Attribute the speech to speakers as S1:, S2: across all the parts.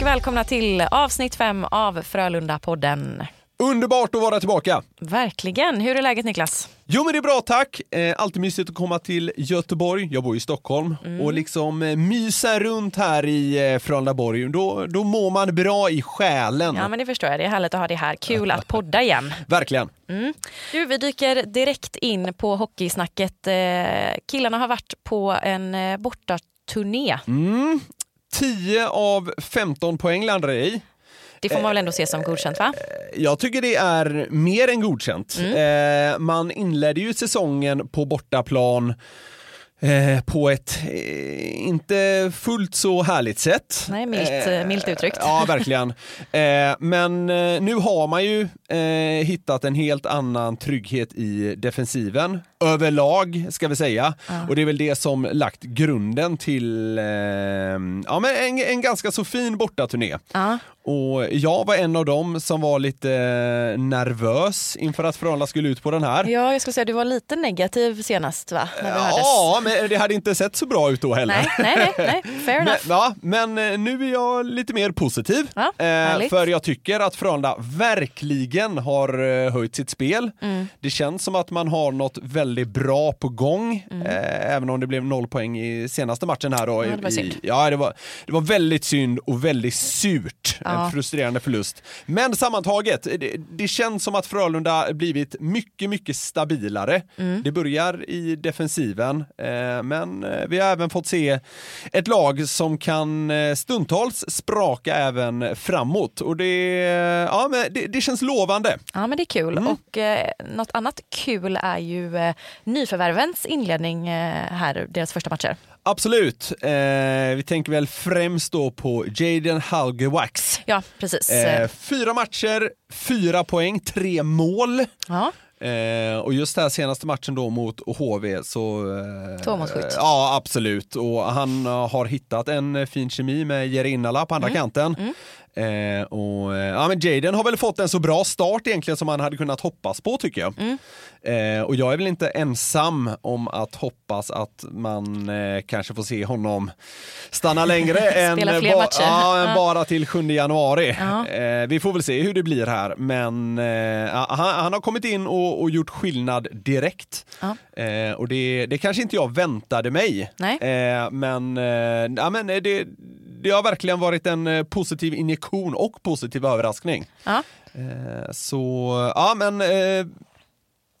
S1: och välkomna till avsnitt fem av Frölunda-podden.
S2: Underbart att vara tillbaka!
S1: Verkligen. Hur är läget Niklas?
S2: Jo men det är bra tack! Eh, alltid mysigt att komma till Göteborg, jag bor i Stockholm,
S1: Mm.
S2: och liksom eh, mysa runt här i eh, Frölundaborg. Då, då mår man bra i själen.
S1: Ja men det förstår jag, det är härligt att ha det här. Kul att podda igen.
S2: Verkligen.
S1: Du, vi dyker direkt in på hockeysnacket. Killarna har varit på en bortaturné.
S2: Mm. 10 av 15 poäng landar i.
S1: Det får man väl ändå se som godkänt va?
S2: Jag tycker det är mer än godkänt.
S1: Mm.
S2: Eh, man inledde ju säsongen på bortaplan eh, på ett eh, inte fullt så härligt sätt.
S1: Nej, milt, eh, milt uttryckt.
S2: Ja, verkligen. Eh, men eh, nu har man ju eh, hittat en helt annan trygghet i defensiven. Överlag, ska vi säga. Och det är väl det som lagt grunden till eh, ja, men en, en ganska så fin bortaturné.
S1: Ja.
S2: Och jag var en av dem som var lite eh, nervös inför att Frölunda skulle ut på den här.
S1: Ja, jag skulle säga du var lite negativ senast va? När vi hördes.
S2: Ja, men det hade inte sett så bra ut då heller.
S1: Nej, nej, nej, nej. fair
S2: Men,
S1: enough.
S2: ja, men eh, nu är jag lite mer positiv.
S1: Ja,
S2: eh, för jag tycker att Frölunda verkligen har eh, höjt sitt spel.
S1: Mm.
S2: Det känns som att man har något väldigt bra på gång. Eh, även om det blev noll poäng i senaste matchen här då.
S1: Mm. Ja, det var
S2: i,
S1: synd.
S2: ja, det var, det var väldigt synd och väldigt surt.
S1: Ja.
S2: En frustrerande förlust. Men sammantaget, det, det känns som att Frölunda blivit mycket, mycket stabilare.
S1: Mm.
S2: Det börjar i defensiven, eh, men eh, vi har även fått se ett lag som kan eh, stundtals spraka även framåt. Och det, ja, men det, det känns lovande.
S1: Ja men det är kul
S2: Mm.
S1: och eh, något annat kul är ju eh, nyförvärvens inledning eh, här, deras första matcher.
S2: Absolut. Eh, vi tänker väl främst då på Jaden Halgewax.
S1: Ja precis.
S2: Eh, fyra matcher, fyra poäng, tre mål.
S1: ja.
S2: Eh, och just den här senaste matchen då mot HV så... Eh,
S1: Tvåmålsskytt.
S2: eh, Ja, absolut. Och han har hittat en eh, fin kemi med Jere Innala på andra
S1: Mm.
S2: kanten. Eh, och, eh, ja, men Jaden har väl fått en så bra start egentligen som man hade kunnat hoppas på tycker jag.
S1: Mm.
S2: Eh, och jag är väl inte ensam om att hoppas att man eh, kanske får se honom stanna längre än,
S1: matcher.
S2: ja, än bara till 7 januari.
S1: Ja.
S2: Eh, vi får väl se hur det blir här, men eh, han, han har kommit in och, och gjort skillnad direkt. Och det, det kanske inte jag väntade mig. Men ja, men det, det har verkligen varit en eh, positiv injektion och positiv överraskning.
S1: Ja.
S2: Eh, så ja, men eh,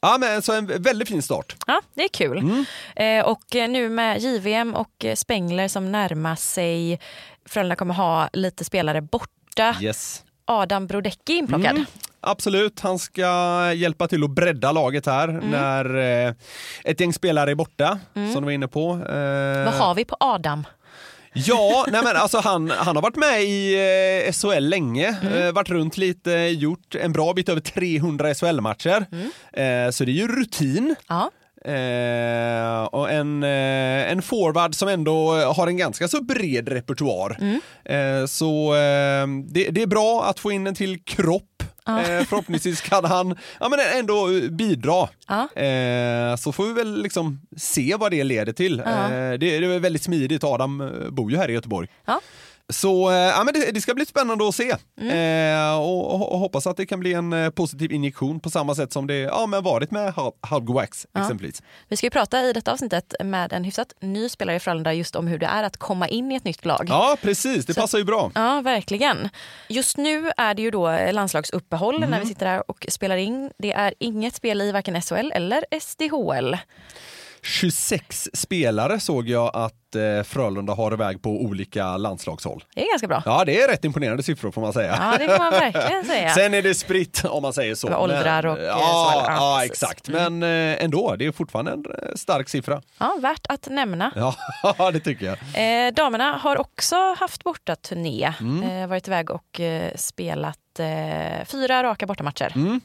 S2: Ja men så en väldigt fin start.
S1: Ja, det är kul.
S2: Mm.
S1: Eh, och nu med JVM och Spengler som närmar sig, Frölunda kommer ha lite spelare borta.
S2: Yes.
S1: Adam Brodecki inplockad.
S2: Mm. Absolut, han ska hjälpa till att bredda laget här
S1: Mm.
S2: när eh, ett gäng spelare är borta, som du var inne på. Eh,
S1: Vad har vi på Adam?
S2: Ja, nej men alltså han, han har varit med i eh, SHL länge, eh, varit runt lite, gjort en bra bit över 300 SHL-matcher. Eh, så det är ju rutin.
S1: Ja.
S2: Eh, och en, eh, en forward som ändå har en ganska så bred repertoar. Eh, så eh, det, det är bra att få in en till kropp. Eh, förhoppningsvis kan han ja, men ändå bidra.
S1: Ja.
S2: Eh, så får vi väl liksom se vad det leder till.
S1: Ja.
S2: Eh, det, det är väldigt smidigt, Adam eh, bor ju här i Göteborg.
S1: Ja.
S2: Så eh, ja, men det, det ska bli spännande att se
S1: Mm.
S2: eh, och, och, hoppas att det kan bli en eh, positiv injektion på samma sätt som det ja, men varit med Hal- Halvgo Wax exempelvis.
S1: Vi ska ju prata i detta avsnittet med en hyfsat ny spelare i Frölunda just om hur det är att komma in i ett nytt lag.
S2: Ja, precis. Det passar ju bra.
S1: Ja, verkligen. Just nu är det ju då landslagsuppehåll
S2: Mm.
S1: när vi sitter här och spelar in. Det är inget spel i varken SHL eller SDHL.
S2: 26 spelare såg jag att eh, Frölunda har iväg på olika landslagshåll.
S1: Det är ganska bra.
S2: Ja, det är rätt imponerande siffror får man säga.
S1: Ja, det får man verkligen säga.
S2: Sen är det spritt om man säger så.
S1: Med åldrar och, eh,
S2: ja,
S1: så, ja,
S2: ja, exakt. Men eh, ändå, det är fortfarande en eh, stark siffra.
S1: Ja, värt att nämna.
S2: Ja, det tycker jag.
S1: Eh, damerna har också haft bortaturné.
S2: Mm.
S1: Eh, varit iväg och spelat fyra raka bortamatcher.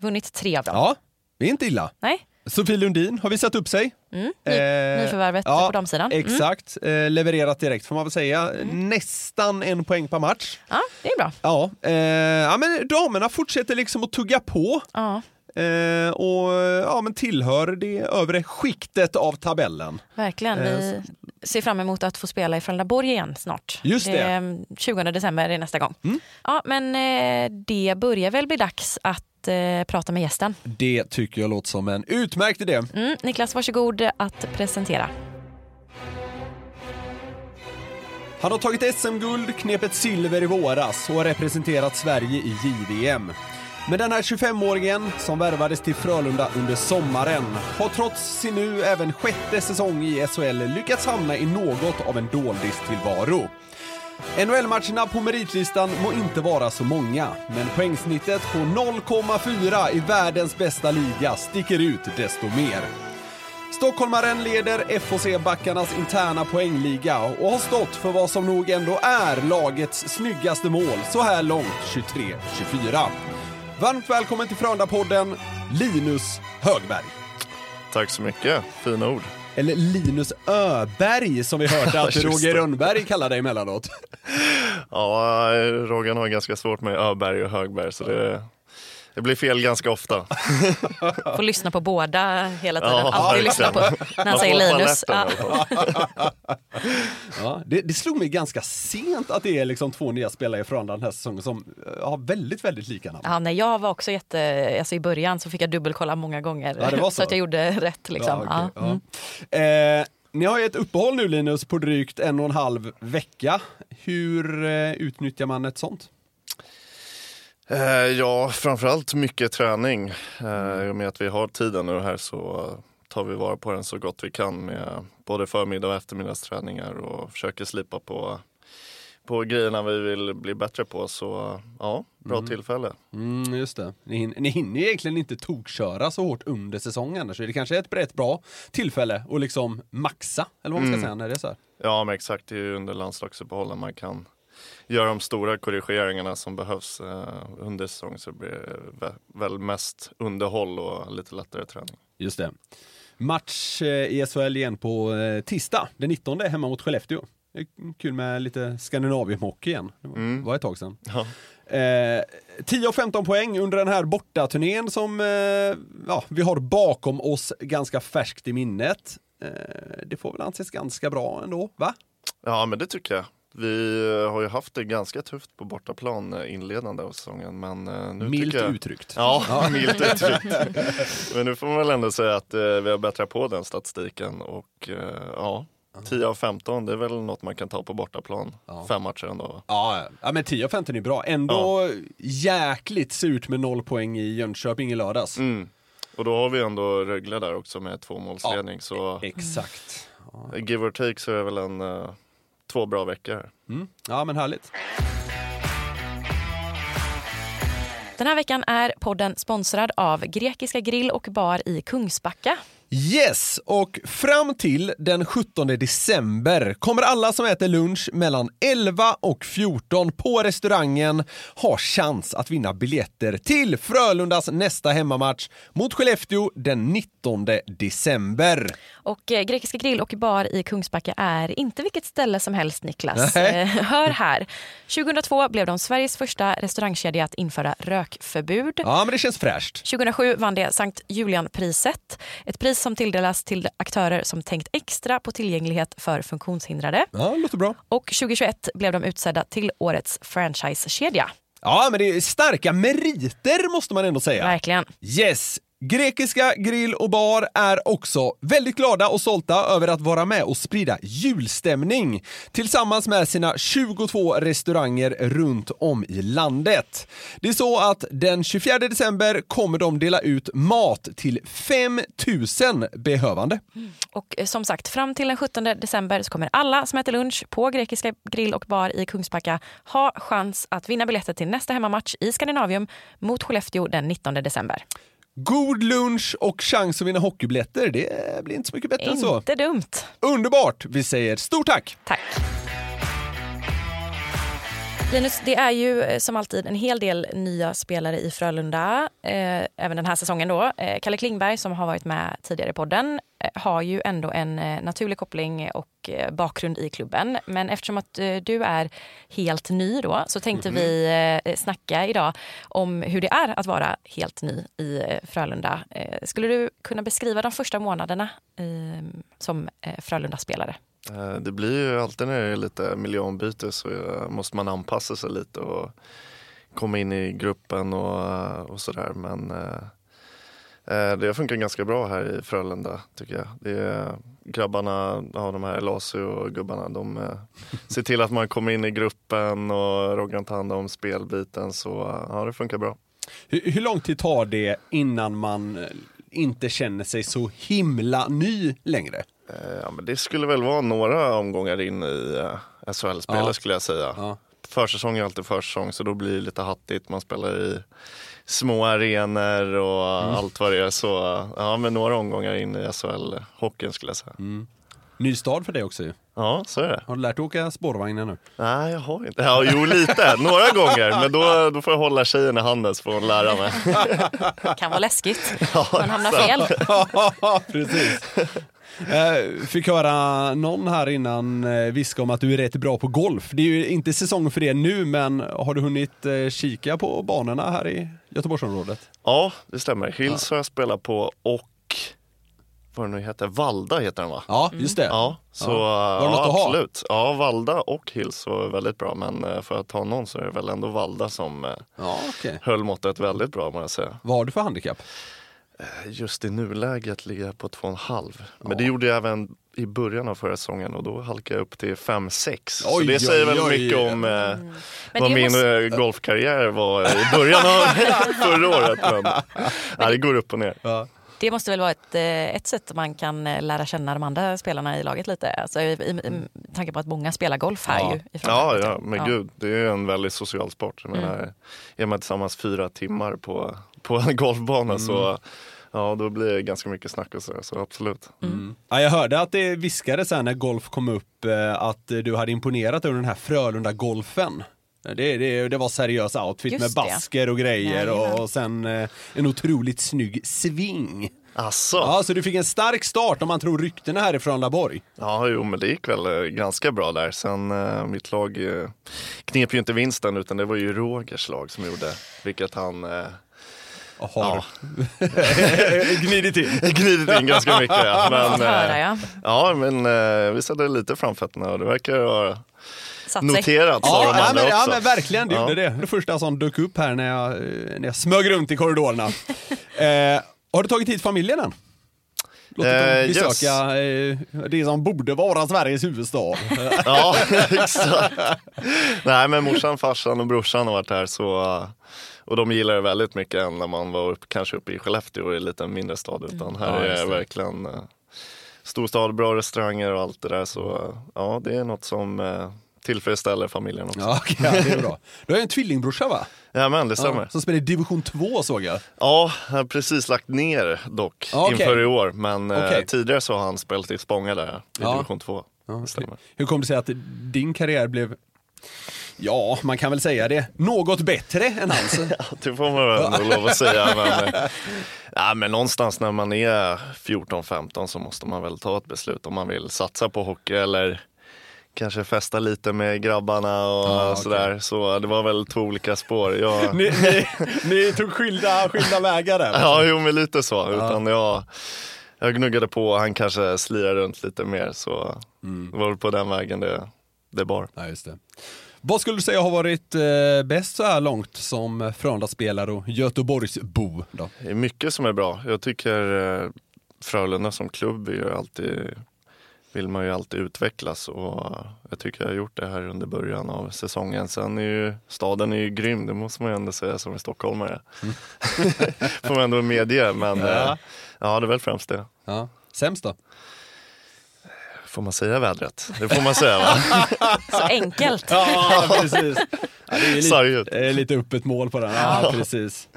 S1: Vunnit tre av dem.
S2: Mm. Ja, det är inte illa.
S1: Nej?
S2: Sofie Lundin har visat upp sig.
S1: Mm. Ny,
S2: Eh,
S1: nyförvärvet
S2: ja,
S1: på damsidan. Mm.
S2: Exakt, eh, levererat direkt får man väl säga. Nästan en poäng per match.
S1: Ja, det är bra.
S2: Ja, eh, ja men damerna fortsätter liksom att tugga på.
S1: Ja,
S2: Eh, och ja, men tillhör det övre skiktet av tabellen.
S1: verkligen.
S2: Eh,
S1: Vi ser fram emot att få spela i Frölundaborg igen snart.
S2: Just det.
S1: mm, 20 december är nästa gång. Ja, men eh, det börjar väl bli dags att eh, prata med gästen.
S2: Det tycker jag låter som en utmärkt idé.
S1: Mm, Niklas, varsågod att presentera.
S2: Han har tagit SM-guld, knepet silver i våras och har representerat Sverige i JVM. Men den här 25-åringen som värvades till Frölunda under sommaren har trots sin nu även sjätte säsong i SHL lyckats hamna i något av en doldistillvaro. NHL-matcherna på meritlistan må inte vara så många, men poängsnittet på 0,4 i världens bästa liga sticker ut desto mer. Stockholmaren leder FHC-backarnas interna poängliga och har stått för vad som nog ändå är lagets snyggaste mål så här långt 23-24. Varmt välkommen till Frölunda-podden, Linus Högberg.
S3: Tack så mycket, fina ord.
S2: Eller Linus Öberg som vi hörde att Roger. Rönnberg kallar dig emellanåt.
S3: Ja, Rogan har ganska svårt med Öberg och Högberg så det, det blir fel ganska ofta.
S1: Får lyssna på båda hela tiden.
S3: Ja,
S1: Alltid lyssna på när han säger Linus. Ja.
S2: Ja, det, det slog mig ganska sent att det är liksom två nya spelare Frölunda den här säsongen som eh, har väldigt, väldigt lika namn.
S1: Ja, nej, jag var också jätte, alltså i början så fick jag dubbelkolla många gånger
S2: Ja, var så.
S1: att jag gjorde rätt. Liksom.
S2: Ja,
S1: Ja,
S2: okej,
S1: mm.
S2: ja. Eh, ni har ju ett uppehåll nu Linus på drygt en och en halv vecka. Hur eh, utnyttjar man ett sånt?
S3: Eh, ja, framförallt mycket träning. Eh, I och med att vi har tiden nu här så tar vi vara på den så gott vi kan med både förmiddag och eftermiddagsträningar och försöker slipa på, på grejerna vi vill bli bättre på. Så ja, bra tillfälle.
S2: Mm, just det. Ni, hin- ni hinner ju egentligen inte tokköra så hårt under säsongen så det kanske är ett rätt bra tillfälle att liksom maxa, eller vad man ska
S3: Mm.
S2: säga när det är så här.
S3: Ja, men exakt. Det är ju under landslagsuppehållen man kan göra de stora korrigeringarna som behövs eh, under säsong så blir det vä- väl mest underhåll och lite lättare träning.
S2: Just det. Match eh, i SHL igen på eh, tisdag, den 19 hemma mot Skellefteå. Kul med lite Skandinavium-hockey igen. Det var,
S3: Mm.
S2: var ett tag sedan.
S3: Ja.
S2: Eh, 10 och 15 poäng under den här bortaturnén som eh, ja, vi har bakom oss ganska färskt i minnet. Eh, det får väl anses ganska bra ändå, va?
S3: ja, men det tycker jag. Vi eh, har ju haft det ganska tufft på bortaplan eh, inledande av säsongen. Men eh, nu
S2: Milt
S3: jag...
S2: uttryckt.
S3: Ja, milt uttryckt. Men nu får man väl ändå säga att vi har bättrat på den statistiken och ja, 10 av 15 det är väl något man kan ta på bortaplan. Fem matcher ändå.
S2: Ja, ja, men 10 och 15 är bra. Ändå jäkligt surt med noll poäng i Jönköping i lördags.
S3: Mm. Och då har vi ändå Rögle där också med tvåmålsledning. Så
S2: Exakt.
S3: give or take så är det väl en två bra veckor. här.
S2: Mm. Ja, men härligt.
S1: Den här veckan är podden sponsrad av Grekiska grill och bar i Kungsbacka.
S2: Yes, och fram till den 17 december kommer alla som äter lunch mellan 11 och 14 på restaurangen ha chans att vinna biljetter till Frölundas nästa hemmamatch mot Skellefteå den 19 december.
S1: Och eh, Grekiska grill och bar i Kungsbacka är inte vilket ställe som helst Niklas. Eh, hör här. 2002 blev de Sveriges första restaurangkedja att införa rökförbud.
S2: Ja, men det känns fräscht.
S1: 2007 vann det Sankt Julian-priset. Ett pris som tilldelas till aktörer som tänkt extra på tillgänglighet för funktionshindrade.
S2: Ja, låter bra.
S1: Och 2021 blev de utsedda till årets franchisekedja.
S2: Ja, men det är starka meriter måste man ändå säga.
S1: Verkligen.
S2: Yes! Grekiska grill och bar är också väldigt glada och stolta över att vara med och sprida julstämning tillsammans med sina 22 restauranger runt om i landet. Det är så att den 24 december kommer de dela ut mat till 5000 behövande. Mm.
S1: Och eh, som sagt, fram till den 17 december så kommer alla som äter lunch på Grekiska grill och bar i Kungsbacka ha chans att vinna biljetter till nästa hemmamatch i Skandinavium mot Skellefteå den 19 december.
S2: God lunch och chans att vinna hockeybiljetter, det blir inte så mycket bättre än så.
S1: Inte dumt.
S2: Underbart! Vi säger stort tack!
S1: Tack. Linus, det är ju eh, som alltid en hel del nya spelare i Frölunda, eh, även den här säsongen. då. Eh, Kalle Klingberg som har varit med tidigare i podden har ju ändå en eh, naturlig koppling och eh, bakgrund i klubben. Men eftersom att eh, du är helt ny då så tänkte vi eh, snacka idag om hur det är att vara helt ny i eh, Frölunda. Eh, skulle du kunna beskriva de första månaderna eh, som eh, Frölunda-spelare?
S3: Eh, Det blir ju alltid när det är lite miljöombyte så eh, måste man anpassa sig lite och komma in i gruppen och, eh, och sådär. Men eh, det funkar ganska bra här i Frölunda tycker jag. Det är, grabbarna, ja, de här Lasu och gubbarna, de eh, ser till att man kommer in i gruppen och Roggan tar hand om spelbiten så eh, ja, det funkar bra.
S2: Hur, hur lång tid tar det innan man inte känner sig så himla ny längre?
S3: Ja, men det skulle väl vara några omgångar in i SHL-spelet
S2: Ja.
S3: skulle jag säga.
S2: Ja.
S3: Försäsong är alltid försäsong så då blir det lite hattigt. Man spelar i små arenor och
S2: Mm.
S3: allt vad det är. Så ja, men några omgångar in i SHL-hockeyn skulle jag säga.
S2: Mm. Ny stad för dig också ju.
S3: Ja, så är det.
S2: Har du lärt dig åka spårvagn nu?
S3: Nej, jag har inte. Ja, jo, lite. Några gånger. Men då, då får jag hålla tjejen i handen så får hon lära mig.
S1: kan vara läskigt.
S3: Ja,
S1: Man hamnar fel.
S2: Precis. Eh, Fick höra någon här innan eh, viska om att du är rätt bra på golf. Det är ju inte säsong för det nu, men har du hunnit eh, kika på banorna här i Göteborgsområdet?
S3: Ja, det stämmer. Hills har jag spelat på och vad det nu heter, Valda heter den va?
S2: Ja, just det.
S3: Ja, så
S2: Ja. Var det
S3: ja,
S2: något att ha?
S3: absolut. Ja, Valda och Hills var väldigt bra men för att ta någon så är det väl ändå Valda som
S2: Ja, okej.
S3: höll måttet väldigt bra må jag säga.
S2: Vad har du för handikapp?
S3: Just i nuläget ligger jag på 2,5. Men det gjorde jag även i början av förra säsongen och då halkade jag upp till 5-6. Så
S2: Oj,
S3: det säger
S2: oj,
S3: väl
S2: oj.
S3: mycket om eh,
S1: Men
S3: vad min
S1: måste-
S3: eh, golfkarriär var i början av förra året. Men, ja, det går upp och ner.
S1: Det måste väl vara ett, eh, ett sätt man kan eh, lära känna de andra spelarna i laget lite. Alltså, i, i, i tanke på att många spelar golf här
S2: Ja.
S1: ju.
S3: Ja, ja, men gud, det är en väldigt social sport. Jag menar, är man tillsammans fyra timmar på, på en golfbana så ja, då blir det ganska mycket snack och så, så absolut.
S2: Ja, jag hörde att det viskades när golf kom upp eh, att du hade imponerat över den här Frölunda-golfen. Det, det, det var seriös outfit
S1: Just
S2: med
S1: det.
S2: basker och grejer
S1: Jajamän.
S2: och, sen eh, en otroligt snygg sving.
S3: Asså?
S2: Ja, så du fick en stark start om man tror ryktena här i Frölundaborg.
S3: Ja, jo, men det gick väl eh, ganska bra där. Sen eh, mitt lag eh, knep ju inte vinsten utan det var ju Rogers lag som gjorde, vilket han eh,
S2: Har gnidit in.
S3: glidit in ganska mycket. Ja. Men,
S1: Får höra,
S3: eh,
S1: ja.
S3: ja, men eh, vi satte lite framfötterna och det verkar ha
S1: Satt sig.
S3: noterats av
S2: Ja,
S3: de
S2: ja, men, ja
S3: också.
S2: men verkligen, det
S3: Ja.
S2: gjorde det. Det första som dök upp här när jag, eh, när jag smög runt i korridorerna. eh, har du tagit hit familjen än? Låtit dem
S3: Eh,
S2: besöka eh, det som borde vara Sveriges huvudstad.
S3: Ja, exakt. Nej, men morsan, farsan och brorsan har varit här så och de gillar det väldigt mycket än när man var upp, kanske uppe i Skellefteå i en liten mindre stad. Utan här
S2: Ja,
S3: är verkligen uh, storstad, bra restauranger och allt det där. Så ja, det är något som tillfredsställer familjen också.
S2: Ja, okej, ja, det är bra. Du har ju en tvillingbrorsa va?
S3: Ja men det stämmer.
S2: Ja, som spelar i division 2 såg jag.
S3: Ja, jag har precis lagt ner dock
S2: Ja, okej.
S3: inför i år. Men eh,
S2: Okej.
S3: tidigare så har han spelat i Spånga där i
S2: Ja.
S3: division 2. Det stämmer.
S2: Hur kom det sig att din karriär blev, ja man kan väl säga det, något bättre än hans?
S3: Det får man väl ändå lov att säga. Men, eh, ja, men någonstans när man är 14-15 så måste man väl ta ett beslut om man vill satsa på hockey eller kanske festa lite med grabbarna och
S2: okej.
S3: sådär. Så det var väl två olika spår. Jag,
S2: ni, ni, ni tog skilda, skilda vägar där?
S3: ja, jo men lite så. Utan jag, jag gnuggade på, han kanske slirade runt lite mer. Så det var väl på den vägen det, det bar.
S2: Ja, just det. Vad skulle du säga har varit eh, bäst så här långt som Frölunda-spelare och Göteborgsbo? Då?
S3: Det är mycket som är bra. Jag tycker eh, Frölunda som klubb är ju alltid, vill man ju alltid utvecklas och jag tycker jag har gjort det här under början av säsongen. Sen är ju staden är ju grym, det måste man ju ändå säga som en stockholmare. Får man ändå medge, men
S2: Ja.
S3: ja, ja det är väl främst det.
S2: Ja. Sämst då?
S3: Får man säga vädret? Det får man säga va?
S1: Så enkelt.
S2: Ja, precis. Ja, det är lite, eh, lite öppet mål på den. Ja, precis.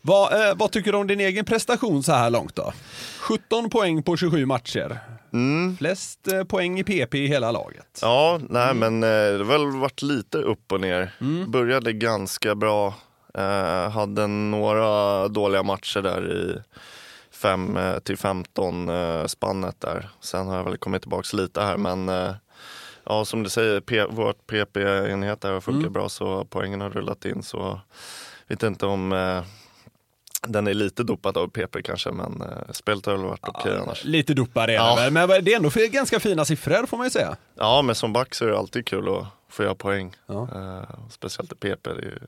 S2: Vad, eh, vad tycker du om din egen prestation så här långt då? 17 poäng på 27 matcher. Flest eh, poäng i PP i hela laget.
S3: Ja, nej men eh, det har väl varit lite upp och ner. Började ganska bra. Eh, hade några dåliga matcher där i 5 eh, till 15 eh, spannet där. Sen har jag väl kommit tillbaka lite här men eh, ja som du säger, P- vårt PP-enhet har funkat bra så poängen har rullat in så vet inte om eh, den är lite dopad av PP kanske men eh, spelet har väl varit okej annars.
S2: Lite dopare är
S3: Ja.
S2: det väl, men det är ändå för ganska fina siffror får man ju säga.
S3: Ja, men som back så är det alltid kul att få göra poäng.
S2: Ja.
S3: Eh, speciellt i PP, det är, ju-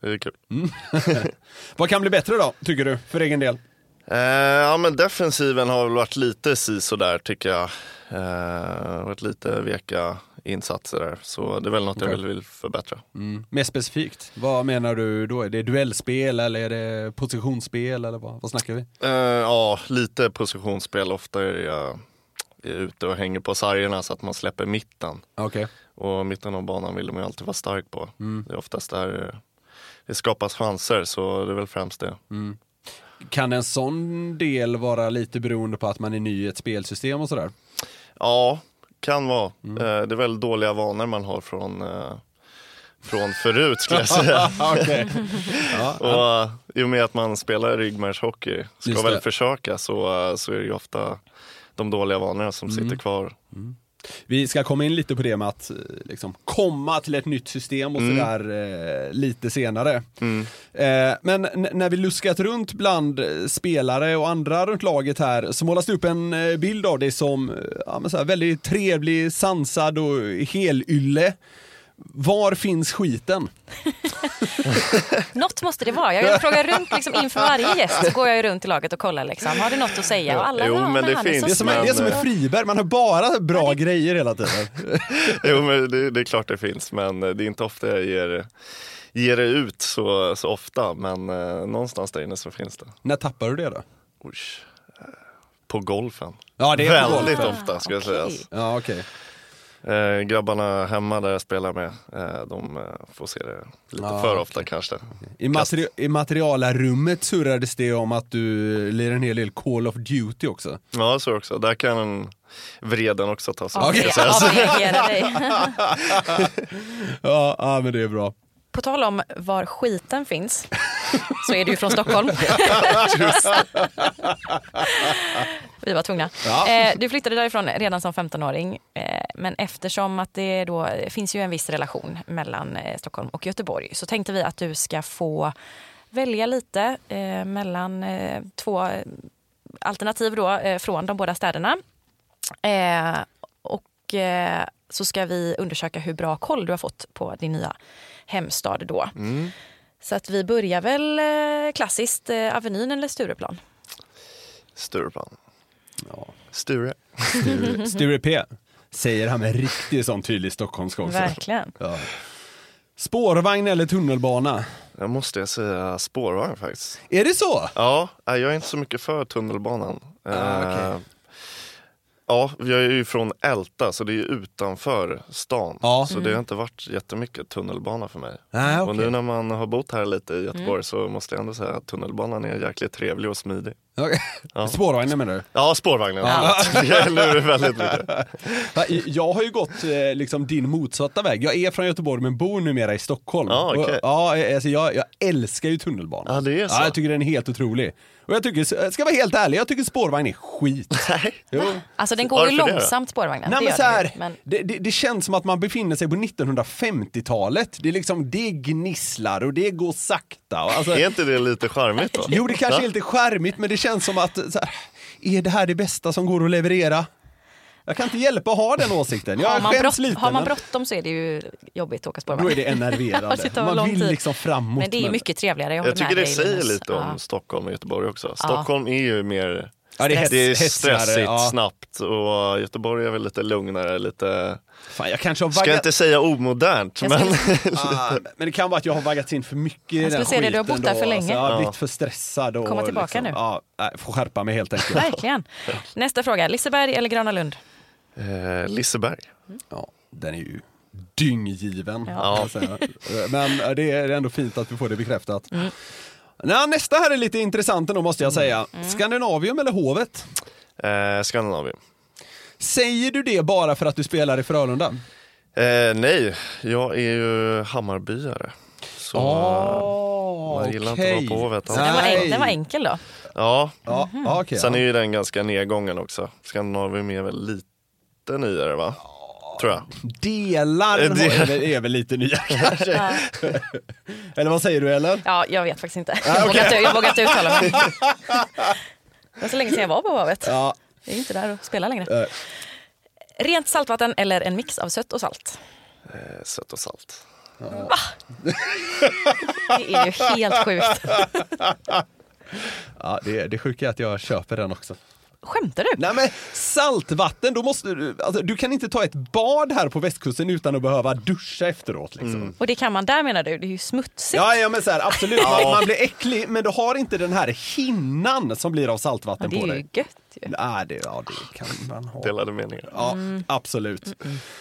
S3: det är kul.
S2: Vad kan bli bättre då, tycker du, för egen del?
S3: Eh, ja, men defensiven har väl varit lite si där tycker jag. Eh, varit lite veka insatser där, så det är väl något jag
S2: Okej.
S3: vill, vill förbättra.
S2: Mer specifikt, vad menar du då? Är det duellspel eller är det positionsspel eller vad, vad snackar vi?
S3: Eh, ja, lite positionsspel. Ofta är jag är ute och hänger på sargerna så att man släpper mitten.
S2: Okej.
S3: Och mitten av banan vill man ju alltid vara stark på. Det är oftast där eh, det skapas chanser, så det är väl främst det.
S2: Kan en sån del vara lite beroende på att man är ny i ett spelsystem och sådär?
S3: Ja, kan vara. Eh, det är väl dåliga vanor man har från, eh, från förut skulle jag säga. Och eh, i och med att man spelar ryggmärgshockey, ska
S2: Just
S3: väl
S2: det.
S3: försöka så, så är det ju ofta de dåliga vanorna som sitter kvar.
S2: Vi ska komma in lite på det med att eh, liksom, komma till ett nytt system och sådär eh, lite senare. Eh, men när vi luskat runt bland eh, spelare och andra runt laget här så målas det upp en eh, bild av dig som ja, men så här, väldigt trevlig, sansad och helylle. Var finns skiten?
S1: Något måste det vara. Jag frågar runt liksom inför varje gäst så går jag runt i laget och kollar liksom. Har du något att säga? Och alla,
S3: Jo,
S1: ja,
S3: men det
S1: är
S3: finns,
S1: så
S2: Det är som,
S3: men,
S2: det är som
S3: eh,
S2: en Friberg, man har bara bra grejer hela tiden.
S3: Jo men det, det är klart det finns, men eh, det är inte ofta jag ger, ger det ut så, så ofta. Men eh, någonstans där inne så finns det.
S2: När tappar du det då?
S3: Oj. eh, På golfen.
S2: Ja, det är på
S3: Väldigt
S2: golfen.
S3: ofta ska jag
S1: okej.
S3: säga.
S2: Ja, okej.
S3: Eh, grabbarna hemma där jag spelar med, eh, de eh, får se det lite
S2: Ja,
S3: för
S2: okej.
S3: ofta kanske.
S2: I, materi- I materialarummet surrades det om att du lirar en hel del Call of Duty också.
S3: Ja, så också. Där kan vreden också ta sig.
S1: Dig.
S2: Ja, ja men det är bra.
S1: På tal om var skiten finns så är du ju från Stockholm. Vi var tvungna.
S2: Ja.
S1: Eh, du flyttade därifrån redan som 15-åring. Eh, men eftersom att det då finns ju en viss relation mellan eh, Stockholm och Göteborg så tänkte vi att du ska få välja lite eh, mellan eh, två eh, alternativ då, från de båda städerna. Och så ska vi undersöka hur bra koll du har fått på din nya hemstad då. Så att vi börjar väl eh, klassiskt, eh, Avenyn eller Stureplan?
S3: Stureplan.
S2: Ja.
S3: Sture.
S2: Sture, Sture P. Säger han med riktigt sån tydlig stockholmska också.
S1: Verkligen.
S2: Ja. Spårvagn eller tunnelbana?
S3: Jag måste säga spårvagn faktiskt.
S2: Är det så?
S3: Ja, jag är inte så mycket för tunnelbanan.
S2: Ah, okej.
S3: Ja, jag är ju från Älta så det är utanför stan.
S2: Ja.
S3: Så det har inte varit jättemycket tunnelbana för mig.
S2: Nej,
S3: Och
S2: okej.
S3: nu när man har bott här lite i Göteborg så måste jag ändå säga att tunnelbanan är jäkligt trevlig och smidig. Ja.
S2: Spårvagnen menar du?
S3: Ja, spårvagnen. Det gäller väldigt mycket.
S2: Jag har ju gått eh, liksom din motsatta väg. Jag är från Göteborg men bor numera i Stockholm.
S3: Ja, okej.
S2: Och, ja, alltså jag, jag älskar ju tunnelbanan.
S3: Ja, det är så.
S2: Ja, jag tycker den är helt otrolig. Och jag tycker, jag ska vara helt ärlig, jag tycker spårvagn är skit.
S3: Nej.
S2: Jo.
S1: Alltså den går ju
S3: Varför det då?
S1: långsamt spårvagnen.
S2: Nej,
S1: det
S2: men så här,
S1: ju, men
S2: det, det, det känns som att man befinner sig på 1950-talet. Det, är liksom, det gnisslar och det går sakta. Och Alltså,
S3: Är inte det lite charmigt då?
S2: jo, det kanske
S3: Ja.
S2: är lite skärmigt men det känns som att, så här, är det här det bästa som går att leverera? Jag kan inte hjälpa att ha den åsikten. Jag
S1: har, man brott,
S2: lite.
S1: har man bråttom så är det ju jobbigt att åka
S2: då
S1: spårvagn.
S2: är det enerverande. Man vill liksom framåt.
S1: Men det är mycket trevligare. Jag,
S3: Jag tycker det säger lite om
S1: Ja.
S3: Stockholm och Göteborg också. Stockholm är ju mer
S2: Ja, det är,
S3: det är stressigt,
S2: ja.
S3: snabbt och Göteborg är väl lite lugnare, lite,
S2: Fan, jag kanske har
S3: ska jag
S2: vaggat...
S3: inte säga omodernt,
S1: Jag
S3: men
S2: Ah, men det kan vara att jag har vaggats in för mycket i
S1: Jag
S2: den
S1: skulle säga det, du har
S2: skiten
S1: bott där för länge.
S2: Alltså, jag har
S3: Ja.
S2: blivit för stressad. Och
S1: Komma tillbaka
S2: liksom,
S1: nu.
S2: Ja, nej, får skärpa mig helt enkelt.
S1: Verkligen. Nästa fråga, Liseberg eller Gröna Lund?
S3: eh, Liseberg.
S2: Ja, den är ju dynggiven.
S1: Ja.
S2: Men eh, det är ändå fint att vi får det bekräftat.
S1: Mm.
S2: Nå, nästa här är lite intressant ändå måste jag säga.
S1: Mm.
S2: Skandinavium eller Hovet?
S3: Eh, Skandinavien.
S2: Säger du det bara för att du spelar i Frölunda?
S3: Eh, nej, jag är ju Hammarbyare. Så
S2: Oh,
S3: man gillar inte att vara på Hovet.
S1: Den, var
S2: Nej.
S1: en, den var enkel då.
S3: ja,
S2: Ja, ja, okej,
S3: sen är
S2: ja.
S3: ju den ganska nedgången också. Skandinavium är väl lite nyare va? Tror jag.
S2: Delar har-
S3: det-
S2: är, väl- lite nya kanske. eller vad säger du eller?
S1: Ja, jag vet faktiskt inte.
S2: Ah,
S1: Jag,
S2: okej.
S1: vågar inte jag vågar inte uttala mig. Det var så länge sedan jag var på Hovet.
S2: Ja,
S1: Jag är inte där och spelar längre.
S2: eh,
S1: Rent saltvatten eller en mix av sött och salt?
S3: Eh, sött och salt.
S1: Det är ju helt sjukt.
S2: ja det, det sjuka är att jag köper den också.
S1: Skämtar du?
S2: Nej men saltvatten, då måste du, alltså, du kan inte ta ett bad här på västkusten utan att behöva duscha efteråt liksom.
S1: Och det kan man där menar du? Det är ju smutsigt.
S2: Ja, ja men så här, absolut, man, man blir äcklig men du har inte den här hinnan som blir av
S1: Ja,
S2: saltvatten
S1: det är
S2: på
S1: ju
S2: dig.
S1: Ju.
S2: Nej, det, ja, det kan man ha.
S3: Delade meningar.
S2: Ja,
S1: Mm.
S2: absolut.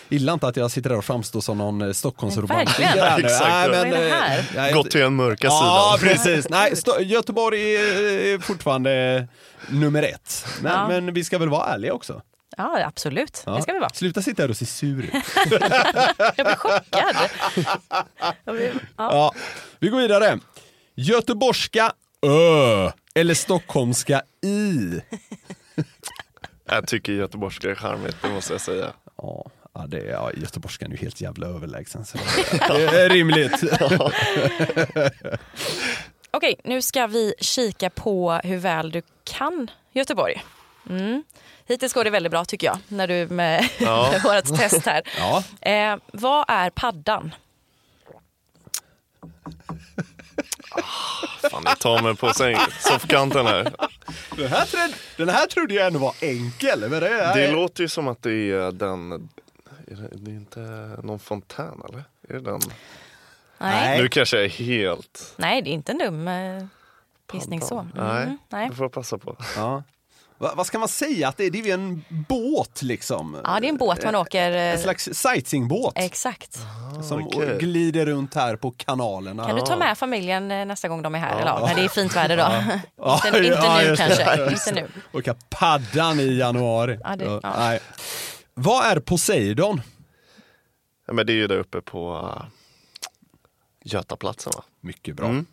S2: Illa inte att jag sitter där och framstår som någon eh, Stockholmsromantiker.
S3: Exakt.
S2: Nej,
S3: Vad
S1: är det
S2: eh,
S1: här?
S2: ja, jag-
S3: Gått till den mörka
S2: Ja,
S3: sidan.
S2: precis. Nej, Göteborg är är fortfarande nummer ett. Men,
S1: Ja.
S2: men vi ska väl vara ärliga också.
S1: Ja, absolut.
S2: Ja.
S1: Det ska vi vara.
S2: Sluta sitta här och se sur ut.
S1: Jag blir chockad. Jag blir, ja.
S2: Ja, vi går vidare. Göteborgska Ö eller stockholmska I.
S3: Jag tycker göteborgska är charmigt, det måste jag säga.
S2: Ja, ja, det är, ja, göteborgskan är ju helt jävla överlägsen. Så det är rimligt.
S1: Okej, nu ska vi kika på hur väl du kan Göteborg. Mm. Hittills går det väldigt bra tycker jag, när du med
S3: Ja.
S1: vårt test här.
S2: Ja.
S1: Eh, vad är paddan?
S3: Fan, ni tar mig på säng- soffkanten här.
S2: Den, här trodde, den här trodde jag ändå var enkel. Men det, är,
S3: Det låter ju som att det är den... Är det, det är inte någon fontän eller? Är det den?
S1: Nej,
S2: Nej.
S3: Nu kanske jag är helt...
S1: Nej det är inte en dum eh, gissning så. Mm,
S3: Nej,
S1: nej.
S3: det får jag passa på.
S2: Ja. Va, vad ska man säga att det är? Det är ju en båt liksom.
S1: Ja, det är en båt man åker. eh,
S2: En slags sightseeingbåt
S1: Exakt.
S2: som
S3: okej.
S2: glider runt här på kanalerna.
S1: Kan du ta med familjen eh, nästa gång de är här? Eller ja, när det är fint väder då.
S2: Ja,
S1: inte inte
S2: ja,
S1: nu kanske. Inte nu.
S2: Åka paddan i januari.
S1: Ja, det- ja.
S2: Nej. Vad är Poseidon?
S3: Ja, men det är ju där uppe på uh, Götaplatsen va?
S2: Mycket bra.
S3: Mm.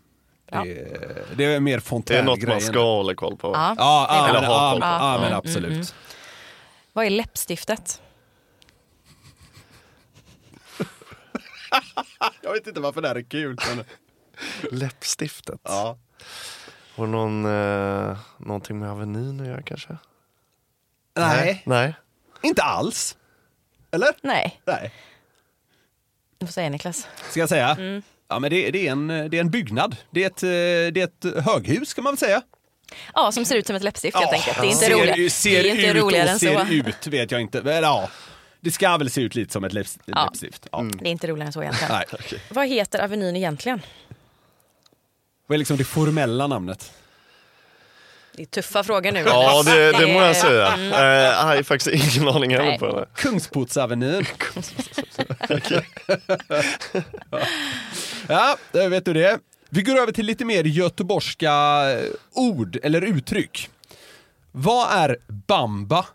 S2: Det, är, det är mer
S3: Det är något man ska hålla koll på.
S1: Ja.
S2: Ja, ja, ja,
S3: Eller ha koll på.
S2: ja, men
S1: Mm,
S2: absolut.
S1: mm, Vad är läppstiftet?
S2: Jag vet inte varför det här är kul. Men...
S3: Läppstiftet.
S2: Ja.
S3: Har någon, eh, någonting med Avenyn att göra kanske?
S2: Nej,
S3: Nej.
S2: inte alls. Eller?
S1: Nej,
S2: Nej.
S1: du får säga Niklas.
S2: Ska jag säga?
S1: Mm.
S2: Ja, men det, det, är en, det är en byggnad. Det är, ett, eh, det är ett höghus kan man väl säga.
S1: Ja, som ser ut som ett läppstift helt enkelt. Det är inte,
S2: ser,
S1: roligt.
S2: ser
S1: det är inte
S2: ut
S1: roligare än
S2: ser
S1: så.
S2: ut vet jag inte. Men, ja, det ska väl se ut lite som ett läpps,
S1: Ja.
S2: läppstift. Ja.
S1: Det är inte roligare än så egentligen.
S2: Nej.
S1: Vad heter Avenyn egentligen?
S2: Vad är liksom det formella namnet?
S1: Det är tuffa frågor nu.
S3: Ja, det, det må jag säga.
S1: mm.
S3: Eh, Jag har faktiskt ingen aning heller på det.
S2: Kungsportsavenyn. ja, då vet du det. Vi går över till lite mer göteborgska eh, ord eller uttryck. Vad är bamba?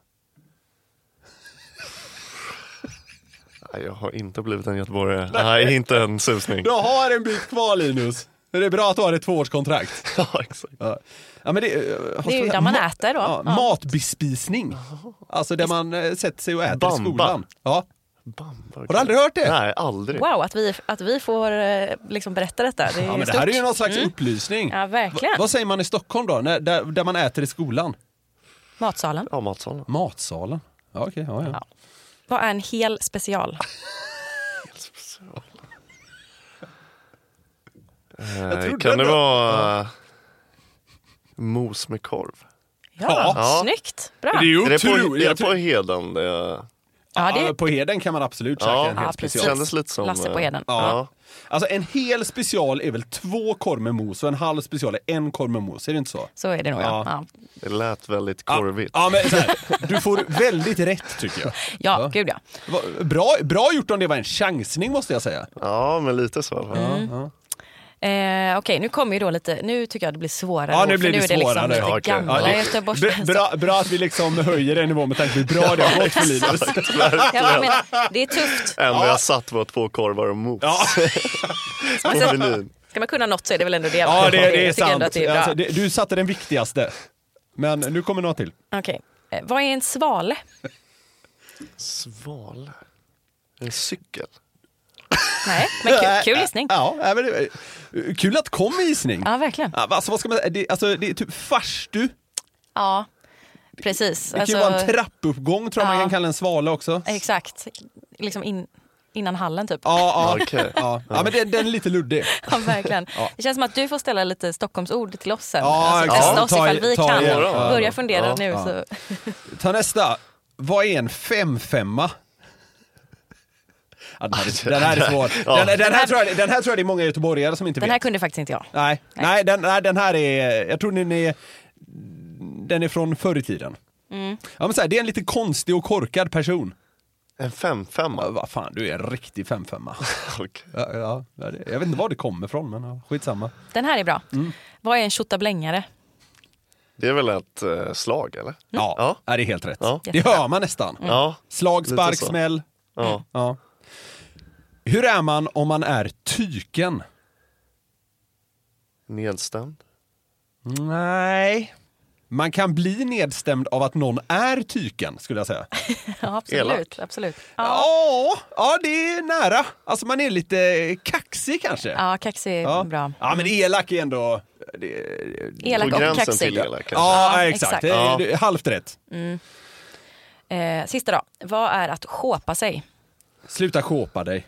S3: Jag har inte blivit en göteborgare. Nej, inte en susning.
S2: Du har en bit kvar Linus. Det är bra att du har ett tvåårskontrakt.
S3: Ja, exakt.
S2: Ja. Ja, men det, eh,
S1: Det är ju där man
S2: ma-
S1: äter då.
S2: Ja,
S1: Ja.
S2: Matbespisning. Alltså där man eh, sätter sig och äter
S3: Bamba.
S2: i skolan. Ja.
S3: Bamba,
S2: Har du aldrig hört det?
S3: Nej, aldrig.
S1: Wow, att vi, att vi får eh, liksom berätta detta. Det är,
S2: Ja, men det här är ju någon slags
S1: Mm.
S2: upplysning.
S1: Ja, verkligen.
S2: Va- vad säger man i Stockholm då, när, där, där man äter i skolan?
S1: Matsalen.
S3: Ja, matsalen.
S2: Matsalen. Ja, okej. ja, ja.
S1: Ja. Vad är en hel special?
S3: Eh, kan det vara eh, mos med korv?
S1: Ja,
S3: Ja.
S1: snyggt. Bra.
S2: Det är ju
S3: Är det på, är det på heden? Det,
S1: Ja, det
S2: Ja, på heden kan man absolut käka
S3: Ja.
S2: en hel
S1: Ja,
S3: det
S2: special.
S3: kändes lite som...
S1: Lasse på
S3: eh,
S1: heden.
S3: Ja.
S2: Alltså en hel special är väl två korv med mos och en halv special är en korv med mos, är det inte så?
S1: så är det nog. Ja.
S2: Ja.
S1: Ja.
S3: Det lät väldigt
S2: Ja,
S3: korvigt.
S2: Ja, men så här, du får väldigt rätt tycker jag.
S1: Ja,
S2: Ja.
S1: gud ja.
S2: Bra, bra gjort om det var en chansning måste jag säga.
S3: Ja, men lite så.
S1: Mm.
S2: Ja.
S1: Eh, Okej, nu kommer ju då lite, nu tycker jag det blir svårare.
S2: Ja, nu blir det
S1: nu är det
S2: svårare.
S1: liksom lite
S3: Ja,
S1: gamla
S2: Ja, det-
S1: göteborgska.
S2: Bra, bra, att vi liksom höjer en nivå med tanke på hur bra det har gått för Linus.
S1: Jag menar, det är tufft.
S3: Enda jag satt var två korvar och mos
S2: Ja,
S3: på menyn.
S1: Ska man kunna något så är det väl ändå det.
S2: ja det, det är
S1: ändå
S2: sant.
S1: det är.
S2: Alltså, det, du satte den viktigaste. Men nu kommer något till.
S1: Okej. Eh, vad är en svale?
S3: Svale. En cykel.
S1: Nej, men kul, kul gissning.
S2: Ja, ja, men det, kul att det kom gissning.
S1: Ja, verkligen.
S2: Alltså, vad ska man säga? Det, alltså, det är typ farstu.
S1: Ja, precis.
S2: Det kan ju
S1: Alltså,
S2: vara en trappuppgång tror jag man kan kalla en svala också.
S1: Exakt. Liksom in, innan hallen typ.
S2: Ja, ja.
S3: Okej.
S2: ja. ja men den, den är lite luddig.
S1: Ja, verkligen.
S2: Ja.
S1: Det känns som att du får ställa lite Stockholmsord till oss sen.
S2: Ja,
S1: alltså, testa oss
S2: Ta-
S1: ifall vi
S2: ta
S1: kan.
S3: Ja.
S1: Börja fundera
S3: Ja.
S1: nu.
S2: Ja.
S1: Så.
S2: Ta nästa. Vad är en femfemma? Ja, den, här är, den här är svår.
S3: Ja.
S2: Den, den, här tror jag, den här tror jag det är många göteborgare som inte
S1: Den
S2: vet.
S1: här kunde faktiskt inte jag.
S2: Nej, nej. den, nej, den här är, jag tror den är, den är från förr i tiden.
S1: Mm.
S2: Ja, men så här, det är en lite konstig och korkad person.
S3: En
S2: Ja,
S3: femfemma.
S2: vad fan, du är en riktig femfemma.
S3: Okej.
S2: Ja, ja, ja, jag vet inte var det kommer ifrån, men ja, skitsamma.
S1: Den här är bra.
S2: Mm.
S1: Vad är en tjottablängare?
S3: Det är väl ett eh, slag eller?
S2: Ja,
S3: Ja.
S2: ja. det är helt rätt.
S3: Ja.
S2: Det hör man nästan.
S3: Ja.
S2: Slag, spark, smäll.
S3: ja.
S2: Hur är man om man är tyken?
S3: Nedstämd.
S2: Nej. Man kan bli nedstämd av att någon är tyken, skulle jag säga.
S1: Ja, absolut.
S3: Elak.
S1: absolut. Ja,
S2: Ja, ja det är nära. Alltså man är lite kaxig kanske.
S1: ja kaxig är
S2: Ja.
S1: bra.
S2: Ja, men elak är ändå... Det,
S1: Elak
S3: På
S1: och kaxig.
S3: till elak
S2: ja,
S1: Ja,
S2: exakt.
S1: exakt.
S2: Det
S3: Ja.
S2: det halvt rätt.
S1: Eh, sista då. Vad är att shoppa sig?
S2: Sluta shoppa dig.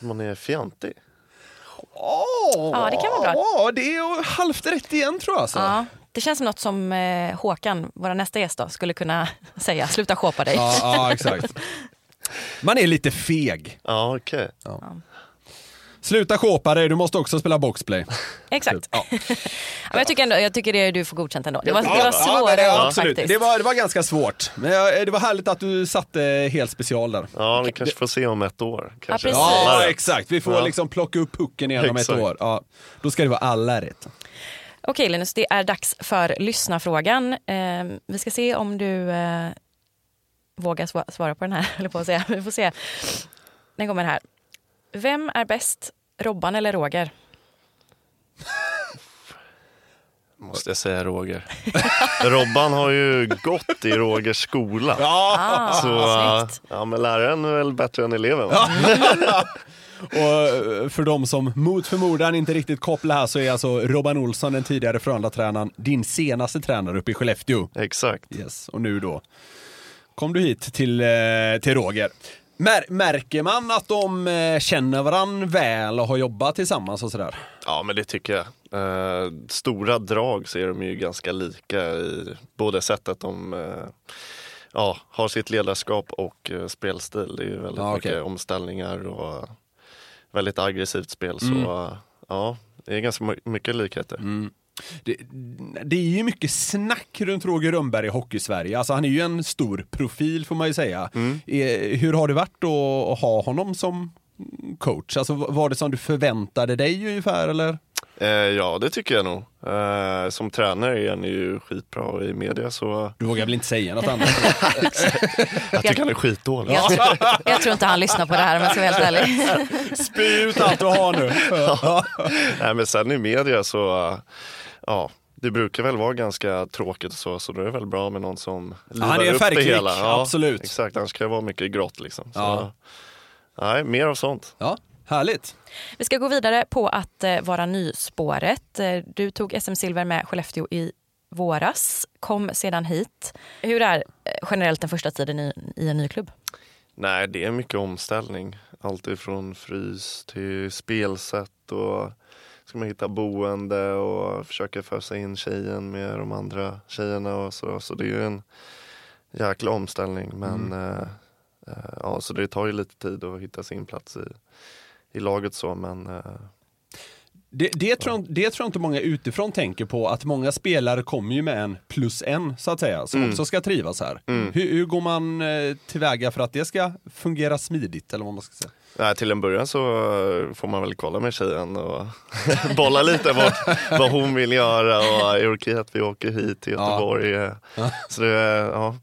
S3: Man är fjantig.
S2: Åh,
S1: Ja, det kan vara bra.
S2: Ja, det är halvt rätt igen tror jag. Alltså.
S1: Ja, det känns som något som eh, Håkan, vår nästa gäst, då, skulle kunna säga. Sluta shoppa dig.
S2: Ja, ja, exakt. Man är lite feg.
S3: Ja, okej.
S2: Sluta shoppa dig, du måste också spela boxplay.
S1: Exakt.
S2: Ja.
S1: Men jag tycker, ändå, jag tycker det du får godkänt ändå. Det var, det var
S2: Ja,
S1: svårare
S2: det, absolut.
S1: faktiskt.
S2: Det var, det var ganska svårt. Men jag- det var härligt att du satte helt special där.
S3: Ja, vi kanske får se om ett år. Kanske.
S2: Ja,
S3: rätt.
S2: exakt. Vi får
S3: Ja.
S2: liksom plocka upp pucken igen om ett år. Ja. Då ska det vara alla rätt.
S1: Okej Linus, det är dags för lyssnarfrågan. Eh, vi ska se om du eh, vågar sva- svara på den här, eller på att säga. Vi får se. Den kommer här. Vem är bäst, Robban eller Roger?
S3: Måste jag säga Roger. Robban har ju gått i Rogers skola.
S1: Ah,
S3: Så äh,
S1: snyggt.
S3: ja, men läraren är väl bättre än eleven.
S2: Och eh, för de som mot förmodan inte riktigt kopplar här så är alltså Robban Olsson, den tidigare Frölunda-tränaren, din senaste tränare uppe i Skellefteå.
S3: Exakt.
S2: Yes. Och nu då kom du hit till, eh, till Roger. Mär, märker man att de eh, känner varandra väl och har jobbat tillsammans och sådär?
S3: Ja men det tycker jag. Eh, stora drag så är de ju ganska lika i både sättet de eh, ja, har sitt ledarskap och eh, spelstil. Det är ju väldigt
S2: Ja,
S3: mycket omställningar och väldigt aggressivt spel.
S2: Mm.
S3: Så eh, ja, det är ganska my- mycket likheter.
S2: Det, det är ju mycket snack runt Roger Rönnberg i Hockeysverige. Alltså han är ju en stor profil får man ju säga. Eh, Hur har det varit att ha honom som coach? Alltså var det som du förväntade dig ungefär eller?
S3: Eh, ja det tycker jag nog. Eh, som tränare är han ju skitbra i media så
S2: Du vågar väl inte säga något annat?
S3: jag tycker han är skitdålig.
S1: Jag, tror, jag tror inte han lyssnar på det här om jag ska vara helt ärlig.
S2: Spy ut allt du har nu. Ja.
S3: Nej, men sen i media så, ja, det brukar väl vara ganska tråkigt och så, så då är det väl bra med någon som livar
S2: han är
S3: upp
S2: färgklick,
S3: det hela.
S2: absolut.
S3: Exakt, annars kan det vara mycket grått liksom. Så,
S2: Ja.
S3: Nej, mer av sånt.
S2: ja, härligt.
S1: Vi ska gå vidare på att eh, vara nyspåret. Eh, du tog SM-silver med Skellefteå i våras, kom sedan hit. Hur är eh, generellt den första tiden i, i en ny klubb?
S3: Nej, det är mycket omställning. Allt ifrån frys till spelsätt och ska man hitta boende och försöka fösa in tjejen med de andra tjejerna och så. Så det är ju en jäkla omställning. Men eh, eh, ja, så det tar ju lite tid att hitta sin plats i, i laget så. Men eh,
S2: Det, det, tror jag, det tror jag inte många utifrån tänker på, att många spelare kommer ju med en plus en, så att säga, som också ska trivas här. Hur, hur går man eh, tillväga för att det ska fungera smidigt, eller vad man ska säga?
S3: nej, till en början så får man väl kolla med tjejen och bolla lite vad, vad hon vill göra och är det okej att vi åker hit till Göteborg. eh. Så det, ja,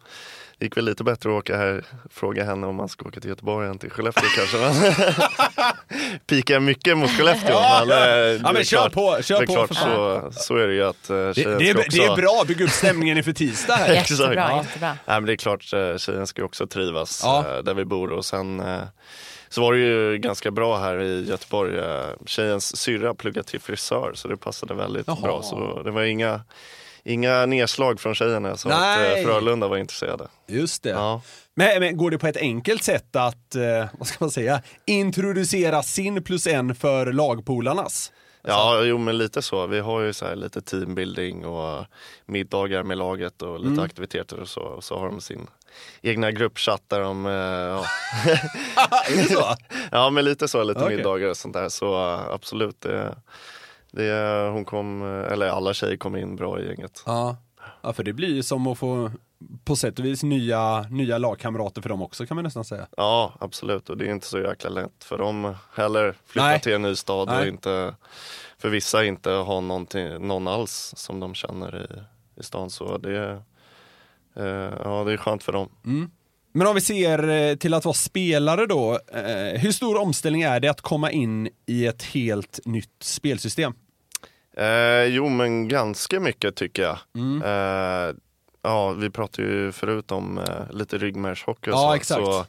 S3: det gick väl lite bättre att åka här, fråga henne om man ska åka till Göteborg än till Skellefteå kanske. Pikar jag mycket mot Skellefteå.
S2: Ja,
S3: men, eh, det
S2: men
S3: är
S2: kör
S3: klart-
S2: på, kör på
S3: klart
S2: för
S3: så, så är det ju att eh,
S2: Det, det, är,
S3: också...
S2: det är bra, bygga upp stämningen inför tisdag här.
S1: Jättebra,
S3: Ja.
S1: jättebra.
S3: Nej, men det är klart, eh, tjejen ska ju också trivas
S2: Ja.
S3: där vi bor och sen så var det ju ganska bra här i Göteborg. Tjejens syrra pluggade till frisör så det passade väldigt
S2: Jaha.
S3: bra. Så det var inga, inga nedslag från tjejerna så att
S2: Nej.
S3: eh, Frölunda var intresserade.
S2: Just det.
S3: Ja.
S2: Men, men går det på ett enkelt sätt att, eh, vad ska man säga, introducera sin plus en för lagpolarnas?
S3: Ja, jo men lite så. Vi har ju så lite teambuilding och middagar med laget och lite aktiviteter och så. Och så har de sin egna gruppchatt där de, eh, ja,
S2: är det så?
S3: Ja men lite så, lite
S2: Okej.
S3: middagar och sånt där. Så absolut, det, det, hon kom, eller alla tjejer kom in bra i gänget.
S2: Ja. ja, för det blir ju som att få på sätt och vis nya, nya lagkamrater för dem också kan man nästan säga.
S3: Ja absolut och det är inte så jäkla lätt för dem heller. Flytta
S2: Nej.
S3: till en ny stad och
S2: Nej.
S3: inte, för vissa inte ha någon alls som de känner i, i stan. Så det, uh, ja, det är skönt för dem.
S2: Men om vi ser eh, till att vara spelare då, eh, hur stor omställning är det att komma in i ett helt nytt spelsystem?
S3: Eh, jo men ganska mycket tycker jag.
S2: Mm.
S3: Eh, ja, vi pratade ju förut om eh, lite ryggmärgshockey och
S2: Ja,
S3: så.
S2: exakt.
S3: så.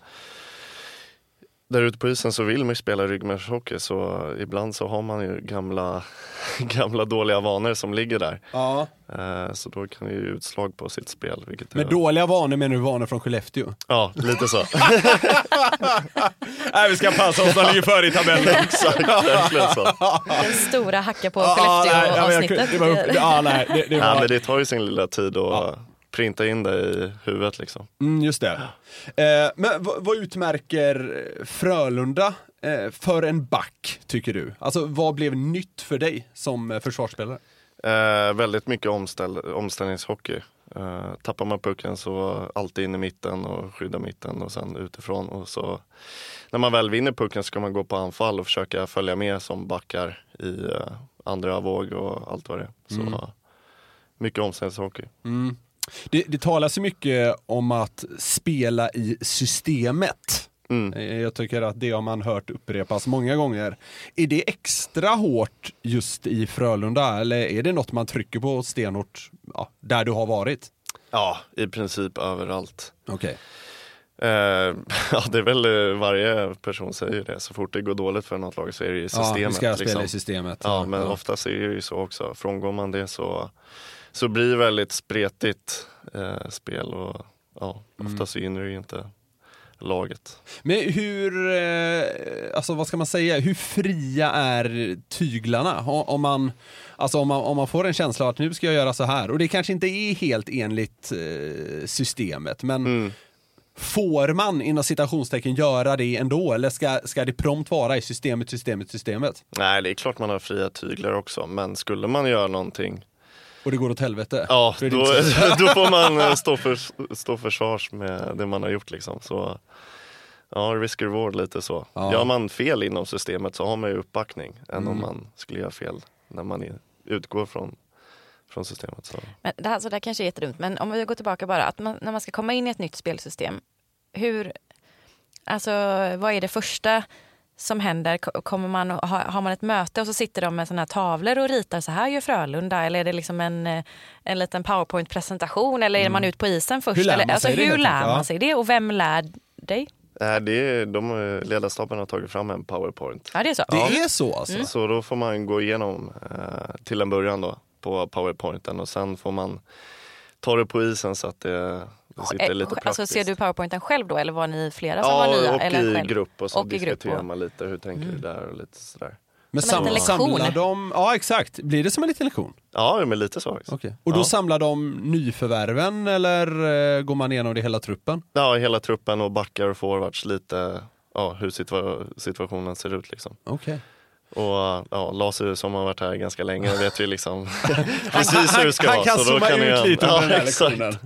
S3: Där ute på isen så vill man ju spela ryggmärgshockey så ibland så har man ju gamla, gamla dåliga vanor som ligger där.
S2: Ja.
S3: Eh, så då kan det ju utslag på sitt spel. Vilket
S2: Med
S3: är,
S2: dåliga vanor menar du vanor från Skellefteå?
S3: Ja, lite så.
S2: Nej, vi ska passa oss, de ligger före i tabellen.
S3: Exakt, verkligen så.
S1: Den stora hacka på
S2: Ja, nej, ja,
S1: Skellefteå-avsnittet.
S2: det var Ja, nej, det, det
S3: Ja,
S2: var...
S3: men det tar ju sin lilla tid att printa in det i huvudet liksom.
S2: Mm, just det. Eh, men vad, utmärker Frölunda eh, för en back, tycker du? Alltså vad blev nytt för dig som eh, försvarsspelare?
S3: Eh, väldigt mycket omställ omställningshockey. Eh, tappar man pucken så alltid in i mitten och skydda mitten och sen utifrån. Och så, när man väl vinner pucken ska man gå på anfall och försöka följa med som backar i eh, andra våg och allt vad det är. Så
S2: Mm.
S3: mycket omställningshockey.
S2: Mm. Det, det talas ju mycket om att spela i systemet.
S3: Mm.
S2: Eh, Jag tycker att det har man hört upprepas många gånger. Är det extra hårt just i Frölunda eller är det något man trycker på stenhårt ja, där du har varit?
S3: Ja, i princip överallt.
S2: Okej.
S3: Eh, ja, det är väl eh, varje person säger det. Så fort det går dåligt för något lag så är det i
S2: Ja,
S3: systemet.
S2: vi ska spela
S3: liksom.
S2: i systemet.
S3: Ja, men
S2: ja.
S3: oftast är det ju så också. Frångår man det så, så blir det väldigt spretigt eh, spel och ja,
S2: Mm.
S3: oftast så gynnar det ju inte laget.
S2: Men hur, eh, alltså vad ska man säga, hur fria är tyglarna? Om man, alltså om man, om man får en känsla av att nu ska jag göra så här och det kanske inte är helt enligt eh, systemet men
S3: Mm.
S2: får man inom citationstecken göra det ändå eller ska, ska det prompt vara i systemet, systemet, systemet?
S3: Nej, det är klart man har fria tyglar också, men skulle man göra någonting
S2: Och det går åt helvete?
S3: Ja,
S2: Då
S3: då, får man eh, stå för, stå försvars med det man har gjort liksom. Så, ja, risk reward lite så.
S2: Ja.
S3: Gör man fel inom systemet så har man ju uppbackning än
S2: Mm.
S3: om man skulle göra fel när man utgår från, från systemet. Så.
S1: Men det, här, så det här kanske är jättedumt, men om vi går tillbaka bara. Att man, när man ska komma in i ett nytt spelsystem, hur, alltså, vad är det första som händer? Ko- Kommer man, har, man ett möte och så sitter de med såna här tavlor och ritar så här gör Frölunda? Eller är det liksom en, eh, en liten powerpoint-presentation? Eller är man ut på isen först?
S2: Hur lär
S1: eller,
S2: man
S1: alltså,
S2: sig det,
S1: hur lär man
S2: Ja.
S1: sig det? Och vem lär dig?
S3: Nej, det är, de, eh, ledarstaben har tagit fram en powerpoint.
S1: Ja, det är så.
S2: Det är så alltså?
S3: Så då får man gå igenom eh, till en början då på powerpointen och sen får man ta det på isen så att det, det sitter lite
S1: Eh,
S3: praktiskt.
S1: Alltså, ser du powerpointen själv då? Eller var ni flera som var
S3: Ja,
S1: nya?
S3: och
S1: eller
S3: i
S1: själv?
S3: grupp och så
S1: Och
S3: diskuterar man lite, hur tänker du där och lite sådär.
S2: Men
S1: Som en
S2: sam,
S1: liten lektion.
S2: samlar de, ja exakt, blir det som en liten lektion?
S3: Ja, men lite så faktiskt.
S2: Okej. Och då
S3: Ja.
S2: samlar de nyförvärven eller eh, går man igenom det hela truppen?
S3: Ja, hela truppen och backar och forwards lite, ja, hur situa- situationen ser ut liksom.
S2: Okej.
S3: Och ja, Lasse som har varit här ganska länge vet ju liksom precis hur det ska
S2: han
S3: vara.
S2: kan
S3: så då
S2: zooma
S3: kan
S2: ut
S3: ni-
S2: lite under
S3: ja,
S2: den här
S3: exakt.
S2: lektionen.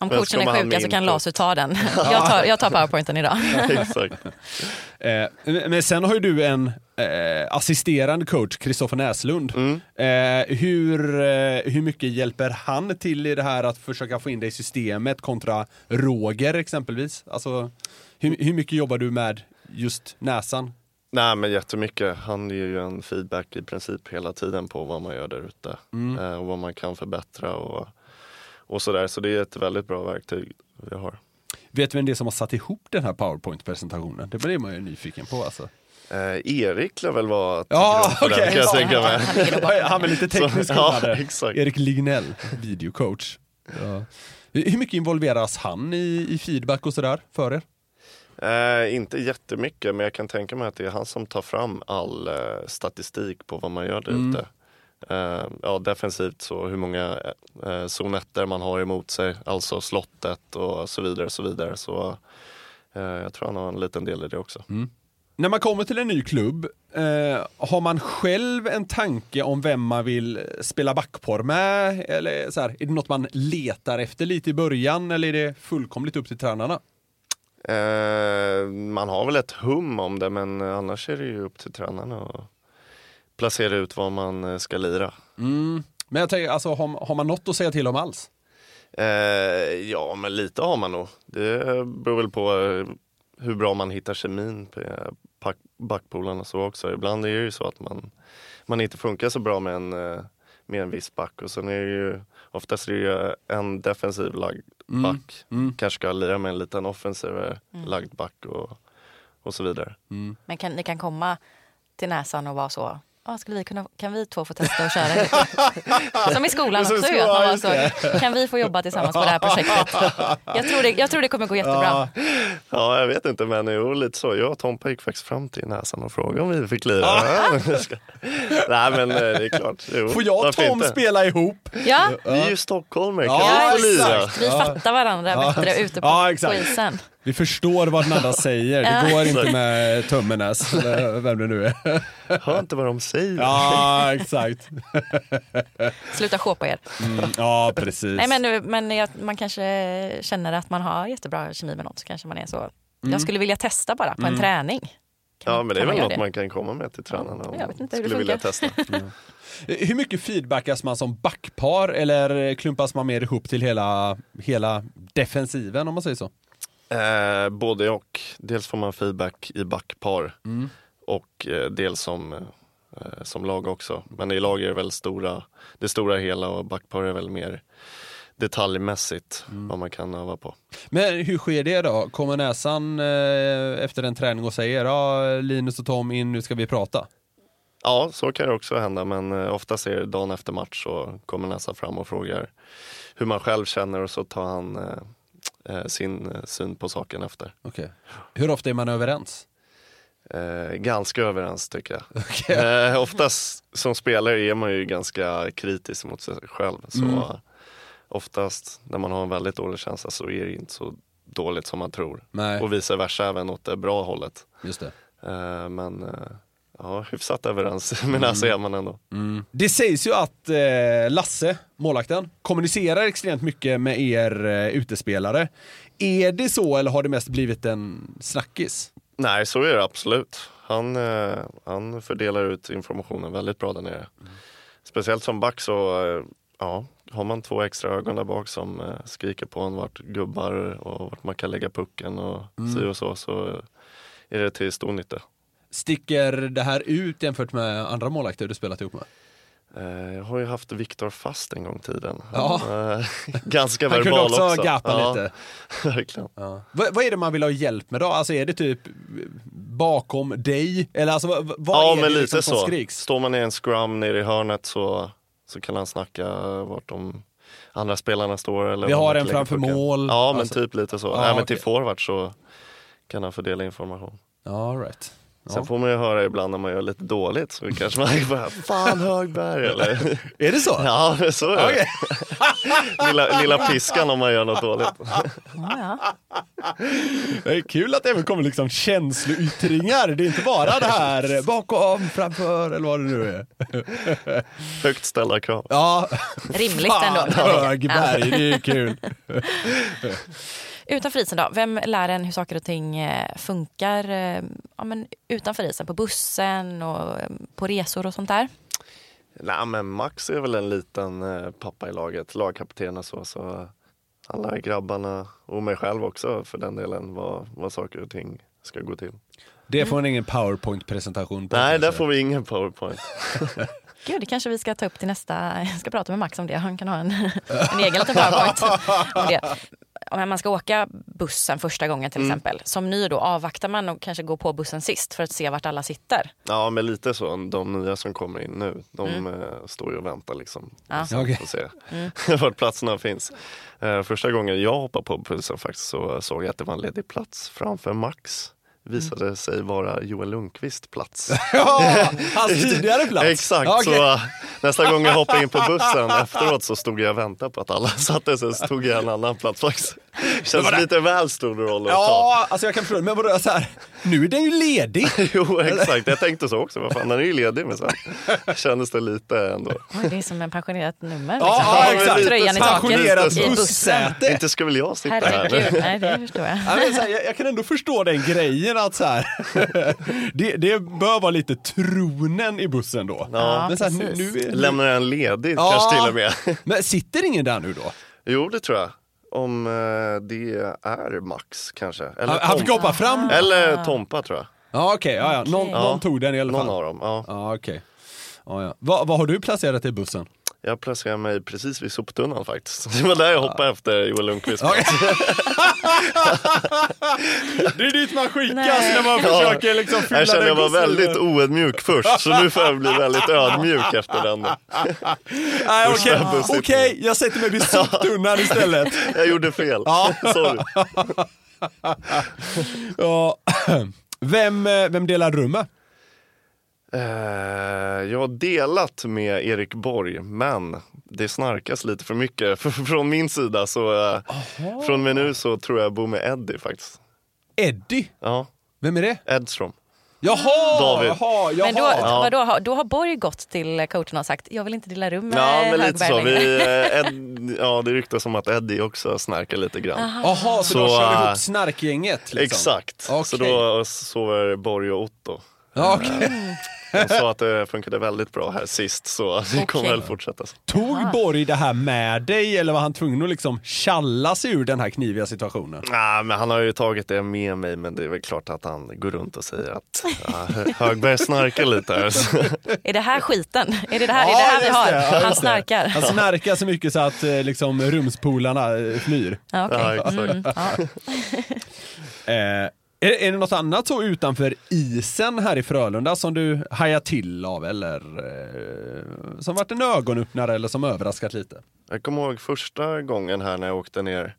S1: Om coachen är
S3: man ha
S1: sjuk så kan Lasu ta den. Jag tar, jag tar powerpointen idag.
S3: exakt.
S2: Eh, men sen har ju du en eh, assisterande coach, Kristoffer Näslund.
S3: Mm.
S2: Eh, hur, hur mycket hjälper han till i det här att försöka få in dig i systemet kontra Roger exempelvis? Alltså, hur, hur mycket jobbar du med just näsan?
S3: Nej men jättemycket. Han ger ju en feedback i princip hela tiden på vad man gör där ute. Eh, och vad man kan förbättra och, och sådär. Så det är ett väldigt bra verktyg vi har.
S2: Vet du vem det är som har satt ihop den här powerpoint-presentationen? Det blir man ju nyfiken på alltså.
S3: Eh, Erik lär väl vara
S2: Ja,
S3: den kan jag tänka mig.
S1: Han
S2: med lite tekniskt
S3: Så- ja, exakt.
S2: Erik Lignell, videocoach. Ja. Hur mycket involveras han i, i feedback och sådär för er?
S3: Eh, inte jättemycket, men jag kan tänka mig att det är han som tar fram all eh, statistik på vad man gör där
S2: Mm.
S3: Eh, ja, defensivt så hur många eh, zonetter man har emot sig, alltså slottet och så vidare. Så vidare. Så eh, jag tror han har en liten del i det också.
S2: När man kommer till en ny klubb, eh, har man själv en tanke om vem man vill spela backpar med? Eller så här, är det något man letar efter lite i början eller är det fullkomligt upp till tränarna?
S3: Eh, man har väl ett hum om det, men annars är det ju upp till tränarna att placera ut vad man eh, ska lira.
S2: Mm. Men jag tänker, alltså, har, har man något att säga till om alls?
S3: Eh, ja, men lite har man nog. Det beror väl på eh, hur bra man hittar kemin på eh, backpolarna så också. Ibland är det ju så att man, man inte funkar så bra med en, med en viss back och sen är det ju oftast är det ju en defensiv lagd back.
S2: Mm.
S3: Kanske ska lira med en liten offensiv eh, lagd back och, och så vidare.
S1: Men kan, ni kan komma till näsan och vara så, Ja, skulle vi kunna, kan vi två få testa att köra? Som i skolan också. ju, att man var
S2: skolan,
S1: så, kan vi få jobba tillsammans på det här projektet? Jag tror det, jag tror det kommer gå jättebra.
S3: Ja, jag vet inte, men jo, lite så. Jag och Tompa gick faktiskt fram till näsan och frågade om vi fick lira. Nej, men eh, det är klart. Jo,
S2: Får jag och Tom
S3: inte?
S2: spela ihop?
S1: Ja,
S3: Vi är ju stockholmare, kan
S2: Ja,
S3: vi få lira?
S1: vi fattar varandra
S2: Ja.
S1: bättre ute på,
S2: Ja,
S1: på isen.
S2: Vi förstår vad den andra säger, det går inte med Tummenäs, eller vem det nu är.
S3: Hör inte vad de säger.
S2: Ja, exakt.
S1: Sluta shoppa er.
S2: Mm, ja, precis.
S1: Nej, men, nu- men man kanske känner att man har jättebra kemi med något. Så kanske man är så.
S2: Mm.
S1: Jag skulle vilja testa bara på en träning. Kan
S3: Ja,
S1: man-
S3: men det är väl något man kan komma med till tränarna om
S1: jag vet inte hur det
S3: skulle vilja testa.
S2: Hur mycket feedbackas man som backpar eller klumpas man mer ihop till hela, hela defensiven om man säger så?
S3: Eh, både och. Dels får man feedback i backpar
S2: Mm.
S3: och eh, dels som, eh, som lag också. Men i lag är det väl stora, det stora hela och backpar är väl mer detaljmässigt
S2: Mm.
S3: vad man kan öva på.
S2: Men hur sker det då? Kommer näsan eh, efter en träning och säger ja, Linus och Tom in, nu ska vi prata?
S3: Ja, så kan det också hända men eh, oftast är det dagen efter match så kommer näsa fram och frågar hur man själv känner och så tar han eh, eh, sin eh, syn på saken efter.
S2: Okej. Hur ofta är man överens?
S3: Eh, ganska överens tycker jag. Eh, oftast som spelare är man ju ganska kritisk mot sig själv. Så
S2: Mm.
S3: oftast när man har en väldigt dålig känsla så är det inte så dåligt som man tror.
S2: Nej.
S3: Och vice versa även åt det bra hållet.
S2: Just det.
S3: Eh, men eh, ja, hyfsat överens med är man ändå.
S2: Det sägs ju att eh, Lasse, målakten, kommunicerar extremt mycket med er eh, utespelare. Är det så eller har det mest blivit en snackis?
S3: Nej, så är det absolut. Han, eh, han fördelar ut informationen väldigt bra där nere. Speciellt som back så eh, ja, har man två extra ögon där bak som eh, skriker på en vart gubbar och vart man kan lägga pucken och si och så, så eh, är det till stor nytta.
S2: Sticker det här ut jämfört med andra målakter du spelat ihop med?
S3: Eh, jag har ju haft Viktor fast en gång i tiden.
S2: Ja.
S3: Eh, ganska
S2: Han
S3: verbal
S2: kunde också,
S3: också.
S2: gapa
S3: ja,
S2: lite.
S3: Verkligen.
S2: Ja. Vad, vad är det man vill ha hjälp med då? Alltså är det typ bakom dig? Eller alltså vad,
S3: ja,
S2: är det
S3: men lite
S2: liksom som
S3: så.
S2: skriks?
S3: Står man i en scrum nere i hörnet så, så kan han snacka vart de andra spelarna står. Eller
S2: Vi har en framför
S3: pucken.
S2: mål.
S3: Ja, men
S2: Alltså.
S3: typ lite så.
S2: Ja,
S3: Även
S2: okej.
S3: till forward så kan han fördela information.
S2: All right.
S3: Sen
S2: Ja.
S3: får man ju höra ibland när man gör lite dåligt så kanske man bara, fan Högberg eller?
S2: Är det så?
S3: Ja, så är det.
S2: Okej.
S3: lilla, lilla piskan om man gör något dåligt.
S1: Ja, ja.
S2: Det är kul att det även kommer liksom känsloyttringar. Det är inte bara det här bakom, framför eller vad det nu är.
S3: Högt ställda krav.
S2: Ja,
S1: Rimligt
S2: fan,
S1: ändå.
S2: Högberg, det är kul.
S1: Utanför isen då? Vem lär en hur saker och ting eh, funkar eh, ja, men utanför isen? På bussen och eh, på resor och sånt där?
S3: Nej men Max är väl en liten pappa i laget, lagkapten och så. så alla grabbarna och mig själv också för den delen vad, vad saker och ting ska gå till.
S2: Det får man ingen powerpoint-presentation på.
S3: Nej, där får vi ingen powerpoint.
S1: Gud, det kanske vi ska ta upp till nästa... Jag ska prata med Max om det. Han kan ha en, en egen liten powerpoint om man ska åka bussen första gången till exempel. Som ny då avvaktar man och kanske går på bussen sist för att se vart alla sitter.
S3: Ja men lite så, de nya som kommer in nu, de eh, står ju och väntar liksom.
S1: Ja.
S3: Så får se vart platserna finns. Eh, första gången jag hoppade på bussen faktiskt så såg jag att det var en ledig plats framför Max. Visade sig vara Joel Lundqvist plats.
S2: Ja, hans tidigare plats.
S3: Exakt,
S2: okej.
S3: så nästa gång jag hoppade in på bussen efteråt så stod jag och väntade på att alla satte sig, så tog jag en annan plats faktiskt. Känns lite väl stor roll att ta.
S2: Ja, alltså jag kan förstå det. Men vadå, så här, nu är den ju ledig.
S3: Jo exakt, jag tänkte så också. Vad fan, den är ju ledig men sen kändes det lite ändå.
S1: Oj, det är som en pensionerat nummer. Liksom.
S2: Ja,
S1: Med
S2: exakt.
S1: Tröjan i taket
S2: Pensionerat
S1: i bussen.
S2: bussäte.
S3: Inte ska väl jag sitta här?
S1: Herregud, nej det förstår jag.
S2: Ja, men så här, jag, jag kan ändå förstå den grejen att så här, det, det bör vara lite tronen i bussen då.
S3: Ja,
S2: men så här, nu, nu är,
S3: Lämnar den ledig
S2: Ja.
S3: kanske till och med.
S2: Men sitter ingen där nu då?
S3: Jo det tror jag. Om eh, det är Max kanske. Eller,
S2: Han, fick hoppa fram?
S3: Eller Tompa tror jag.
S2: Ja okej, ja, ja. Någon,
S1: Okej.
S2: någon tog den i alla fall.
S3: Någon av dem. Ja.
S2: Ja okej. Ja, ja. Vad vad har du placerat i bussen?
S3: Jag placerar mig precis vid soptunnan faktiskt. Det var där jag hoppade efter Joel Lundqvist.
S2: Det är dit man skickas
S1: Nej.
S2: när man försöker liksom fylla
S3: Jag kände jag var väldigt oödmjuk först, så nu får jag bli väldigt ödmjuk efter den.
S2: Okej,
S3: bussen.
S2: Okej, jag sätter mig vid soptunnan istället.
S3: Jag gjorde fel. Sorry.
S2: Ja. Vem, eh, vem delar rummet?
S3: Eh, jag har delat med Erik Borg, men det snarkas lite för mycket från min sida. Så eh, från och med nu så tror jag jag bor med Eddie faktiskt.
S2: Eddie?
S3: Ja,
S2: Vem är det?
S3: Edström.
S2: Jaha!
S3: David.
S2: Jaha, jaha.
S1: Men då,
S3: Ja.
S1: vadå, då har Borg gått till coachen och sagt jag vill inte dela rum med
S3: Ja, men lite så.
S1: Högberg längre."
S3: Vi, eh, Ed, ja, det ryktas om att Eddie också snarkar lite grann.
S2: Jaha, så,
S3: Så,
S2: då kör ihop snarkgänget? Liksom.
S3: Exakt. Så
S2: Okej.
S3: då sover Borg och Otto.
S2: Ja, okej.
S3: De sa att det funkade väldigt bra här sist så det kommer
S1: Okej.
S3: väl fortsätta så.
S2: Tog Borg det här med dig eller var han tvungen att liksom tjalla sig ur den här kniviga situationen?
S3: Nej, men han har ju tagit det med mig men det är väl klart att han går runt och säger att ja, Hö- Högberg snarkar lite här.
S1: Är det här skiten? Är det det här,
S2: Ja,
S1: är det här vi har?
S2: det. Ja,
S1: Han snarkar.
S2: Han snarkar så mycket så att eh, liksom, rumspolarna eh, flyr.
S1: Ja, okej.
S3: Ja, exakt.
S1: Mm, ja.
S2: Eh, är, är det något annat så utanför isen här i Frölunda som du hajar till av eller eh, som varit en ögonöppnare eller som överraskat lite?
S3: Jag kommer ihåg första gången här när jag åkte ner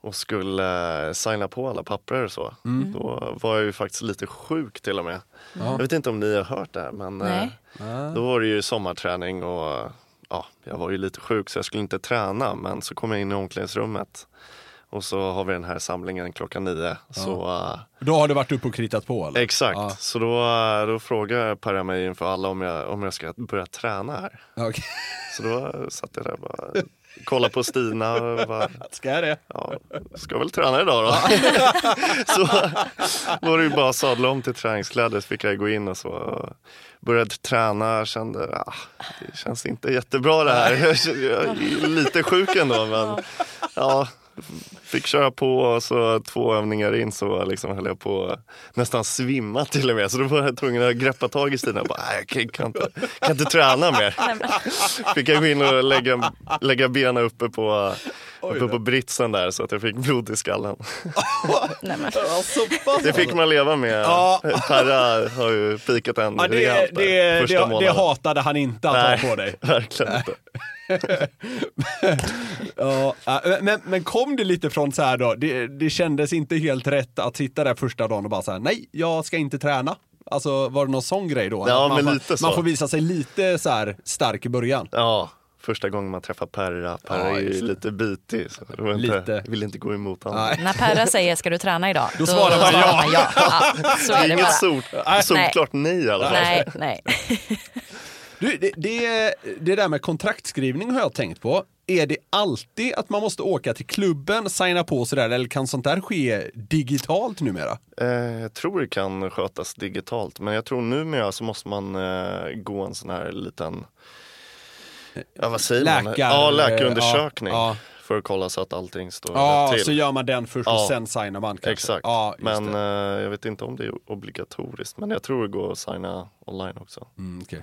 S3: och skulle eh, signa på alla papper och så.
S1: Mm.
S3: Då var jag ju faktiskt lite sjuk till och med. Jag vet inte om ni har hört det här men eh, då var det ju sommarträning och ja, jag var ju lite sjuk så jag skulle inte träna men så kom jag in i omklädningsrummet och så har vi den här samlingen klockan nio. Så, eh,
S2: Då har du varit uppe och kritat på eller?
S3: Exakt,
S2: Ja.
S3: så då, eh, då frågar Perra mig inför alla om jag, om jag ska börja träna här.
S2: Okej.
S3: Så då satt jag där och bara kollade på Stina och bara,
S2: Ska jag det?
S3: ja, ska väl träna idag då. så var det ju bara att sadla om till träningskläder så fick jag gå in och så började träna, kände ah, det känns inte jättebra det här. Jag är lite sjuk ändå men ja, fick köra på och så två övningar in så liksom höll jag på nästan svimma till och med. Så då var jag tvungen att greppa tag i Stina och bara, jag kan, kan, inte, kan inte träna mer. Fick jag gå in och lägga, lägga benen uppe på, uppe på britsen där så att jag fick blod i skallen.
S1: Nej, men.
S2: Pass.
S3: Det fick man leva med.
S2: Ja.
S3: Perra har ju pikat en
S2: Ja, det,
S3: rejält där
S2: det,
S3: första
S2: det, det
S3: månaden.
S2: hatade han inte att
S3: Nej,
S2: ha på dig.
S3: verkligen inte.
S2: Ja, men, men kom det lite från så här då, det, det kändes inte helt rätt att sitta där första dagen och bara så här, nej, jag ska inte träna. Alltså var det någon sån grej då?
S3: Ja,
S2: man,
S3: så.
S2: man får visa sig lite så här stark i början.
S3: Ja, första gången man träffar Perra. Perra
S2: Ja,
S3: är ju
S2: just det.
S3: lite bitig. Så det var inte, vill inte gå emot honom.
S2: Nej.
S1: När Perra säger ska du träna idag?
S2: Då svarar man ja.
S1: ja. ja. Så
S3: Det
S1: är
S3: är
S1: det
S3: inget
S1: bara.
S3: sol, solklart nej i alla fall.
S1: Nej, nej.
S2: Du, det, det, det där med kontraktskrivning har jag tänkt på. Är det alltid att man måste åka till klubben, signa på sådär, eller kan sånt där ske digitalt numera?
S3: Eh, jag tror det kan skötas digitalt men jag tror numera så måste man eh, gå en sån här liten Ja vad säger man?
S2: Läkar-
S3: Ja, läkarundersökning.
S2: ja, ja.
S3: För att kolla så att allting står
S2: Ja,
S3: rätt till.
S2: så gör man den först och
S3: Ja.
S2: sen signar man kanske.
S3: Exakt.
S2: Ja,
S3: men
S2: det.
S3: eh, jag vet inte om det är obligatoriskt. Men jag tror det går att signa online också.
S2: Mm, okej.